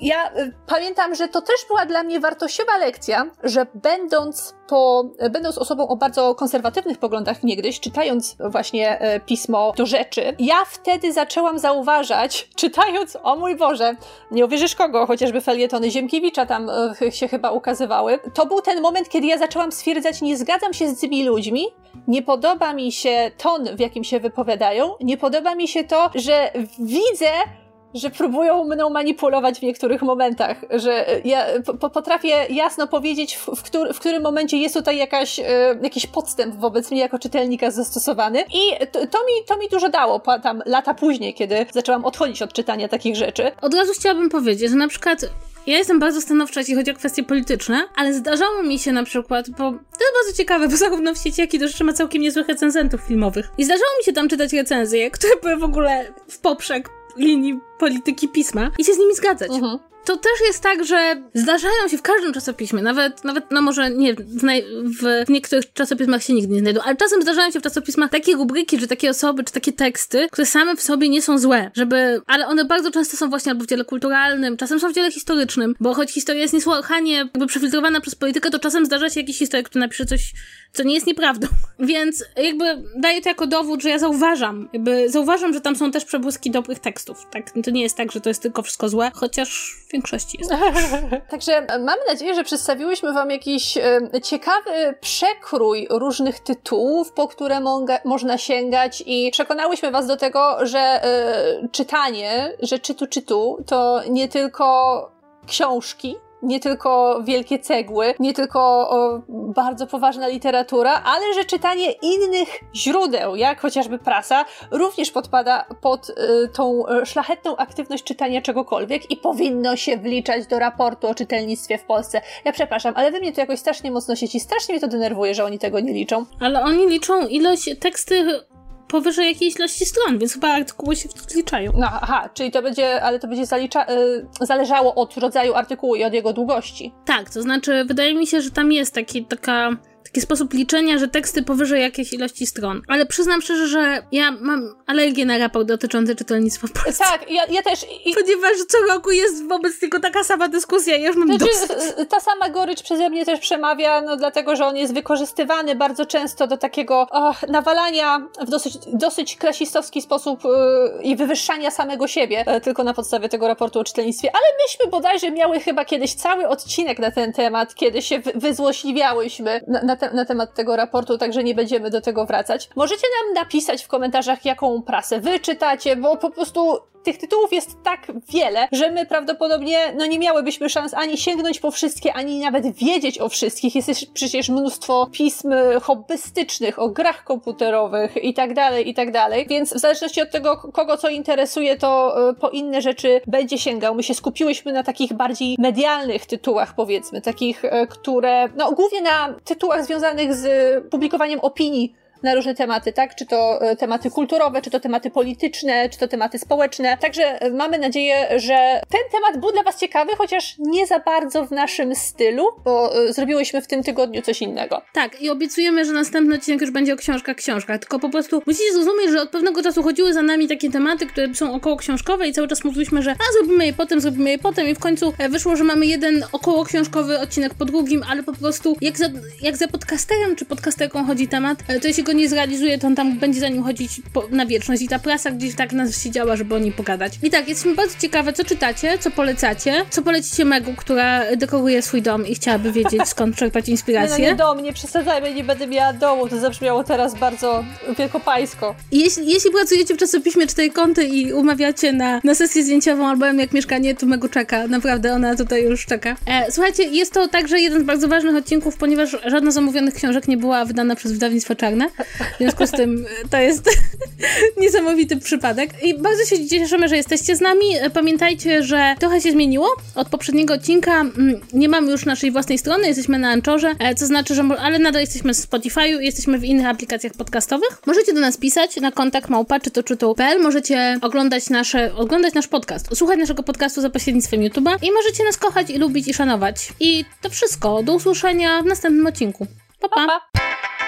ja y, pamiętam, że to też była dla mnie wartościowa lekcja, że będąc po, będąc osobą o bardzo konserwatywnych poglądach niegdyś, czytając właśnie e, pismo do rzeczy, ja wtedy zaczęłam zauważać, czytając, o mój Boże, nie uwierzysz kogo, chociażby felietony Ziemkiewicza tam e, się chyba ukazywały, to był ten moment, kiedy ja zaczęłam stwierdzać, nie zgadzam się z tymi ludźmi, nie podoba mi się ton, w jakim się wypowiadają, nie podoba mi się to, że widzę, że próbują mną manipulować w niektórych momentach, że ja po, potrafię jasno powiedzieć, w, w, który, w, którym momencie jest tutaj jakaś, e, jakiś podstęp wobec mnie jako czytelnika zastosowany i to, to, mi, to mi dużo dało tam lata później, kiedy zaczęłam odchodzić od czytania takich rzeczy. Od razu chciałabym powiedzieć, że na przykład ja jestem bardzo stanowcza, jeśli chodzi o kwestie polityczne, ale zdarzało mi się na przykład, bo to jest bardzo ciekawe, bo zarówno w sieci, jak i też ma całkiem niezłych recenzentów filmowych. I zdarzało mi się tam czytać recenzje, które były w ogóle w poprzek linii polityki pisma i się z nimi zgadzać. Mhm to też jest tak, że zdarzają się w każdym czasopiśmie, nawet, nawet no może nie, w, naj, w, niektórych czasopismach się nigdy nie znajdą, ale czasem zdarzają się w czasopismach takie rubryki, czy takie osoby, czy takie teksty, które same w sobie nie są złe, żeby, ale one bardzo często są właśnie albo w dziele kulturalnym, czasem są w dziele historycznym, bo choć historia jest niesłychanie jakby przefiltrowana przez politykę, to czasem zdarza się jakiś historyk, który napisze coś, co nie jest nieprawdą. Więc jakby daję to jako dowód, że ja zauważam, jakby zauważam, że tam są też przebłyski dobrych tekstów. Tak, to nie jest tak, że to jest tylko wszystko złe, chociaż większości jest. Także e, mamy nadzieję, że przedstawiłyśmy Wam jakiś e, ciekawy przekrój różnych tytułów, po które można sięgać i przekonałyśmy Was do tego, że e, czytanie, że czytu czytu to nie tylko książki, nie tylko wielkie cegły, nie tylko o, bardzo poważna literatura, ale że czytanie innych źródeł, jak chociażby prasa, również podpada pod y, tą szlachetną aktywność czytania czegokolwiek i powinno się wliczać do raportu o czytelnictwie w Polsce. Ja przepraszam, ale wy mnie to jakoś strasznie mocno sieci, strasznie mnie to denerwuje, że oni tego nie liczą. Ale oni liczą ilość teksty powyżej jakiejś ilości stron, więc chyba artykuły się wliczają. No, aha, czyli to będzie, ale to będzie zalicza, y, zależało od rodzaju artykułu i od jego długości. Tak, to znaczy wydaje mi się, że tam jest taki, taka taki sposób liczenia, że teksty powyżej jakiejś ilości stron. Ale przyznam szczerze, że ja mam alergię na raport dotyczący czytelnictwa w Polsce. Tak, ja, ja też. I... Ponieważ co roku jest wobec tego taka sama dyskusja, ja już mam znaczy, dosyć. Ta sama gorycz przeze mnie też przemawia, no dlatego, że on jest wykorzystywany bardzo często do takiego oh, nawalania w dosyć, dosyć klasistowski sposób yy, i wywyższania samego siebie, yy, tylko na podstawie tego raportu o czytelnictwie. Ale myśmy bodajże miały chyba kiedyś cały odcinek na ten temat, kiedy się wyzłośliwiałyśmy na, na te, na temat tego raportu, także nie będziemy do tego wracać. Możecie nam napisać w komentarzach, jaką prasę wy czytacie, bo po prostu tych tytułów jest tak wiele, że my prawdopodobnie no nie miałybyśmy szans ani sięgnąć po wszystkie, ani nawet wiedzieć o wszystkich. Jest przecież mnóstwo pism hobbystycznych, o grach komputerowych i tak dalej, i tak dalej. Więc w zależności od tego, kogo co interesuje, to e, po inne rzeczy będzie sięgał. My się skupiłyśmy na takich bardziej medialnych tytułach, powiedzmy, takich, e, które, no głównie na tytułach związanych z publikowaniem opinii na różne tematy, tak? Czy to e, tematy kulturowe, czy to tematy polityczne, czy to tematy społeczne. Także e, mamy nadzieję, że ten temat był dla Was ciekawy, chociaż nie za bardzo w naszym stylu, bo e, zrobiłyśmy w tym tygodniu coś innego. Tak, i obiecujemy, że następny odcinek już będzie o książkach, książkach. Tylko po prostu musicie zrozumieć, że od pewnego czasu chodziły za nami takie tematy, które są około książkowe i cały czas mówiliśmy, że a zrobimy je potem, zrobimy je potem i w końcu wyszło, że mamy jeden około książkowy odcinek po drugim, ale po prostu jak za, jak za podcasterem czy podcasterką chodzi temat, to jeśli go nie zrealizuje, to on tam będzie za nim chodzić po, na wieczność i ta prasa gdzieś tak nas siedziała, żeby o nim pogadać. I tak, jesteśmy bardzo ciekawe, co czytacie, co polecacie, co polecicie Megu, która dekoruje swój dom i chciałaby wiedzieć, skąd czerpać inspirację. Nie, no nie dom, nie przesadzajmy, nie będę miała domu, to zabrzmiało teraz bardzo wielkopańsko. Jeśli, jeśli pracujecie w czasopiśmie cztery kąty i umawiacie na, na sesję zdjęciową albo jak mieszkanie, to Megu czeka, naprawdę, ona tutaj już czeka. E, słuchajcie, jest to także jeden z bardzo ważnych odcinków, ponieważ żadna z zamówionych książek nie była wydana przez wydawnictwo Czarne. W związku z tym to jest niesamowity przypadek. I bardzo się cieszymy, że jesteście z nami. Pamiętajcie, że trochę się zmieniło. Od poprzedniego odcinka mm, nie mamy już naszej własnej strony, jesteśmy na Anchorze, e, co znaczy, że ale nadal jesteśmy w Spotify'u, jesteśmy w innych aplikacjach podcastowych. Możecie do nas pisać na kontakt małpa czy to czy. Możecie oglądać nasze, oglądać nasz podcast, słuchać naszego podcastu za pośrednictwem YouTube'a i możecie nas kochać i lubić i szanować. I to wszystko. Do usłyszenia w następnym odcinku. Pa, pa. pa, pa.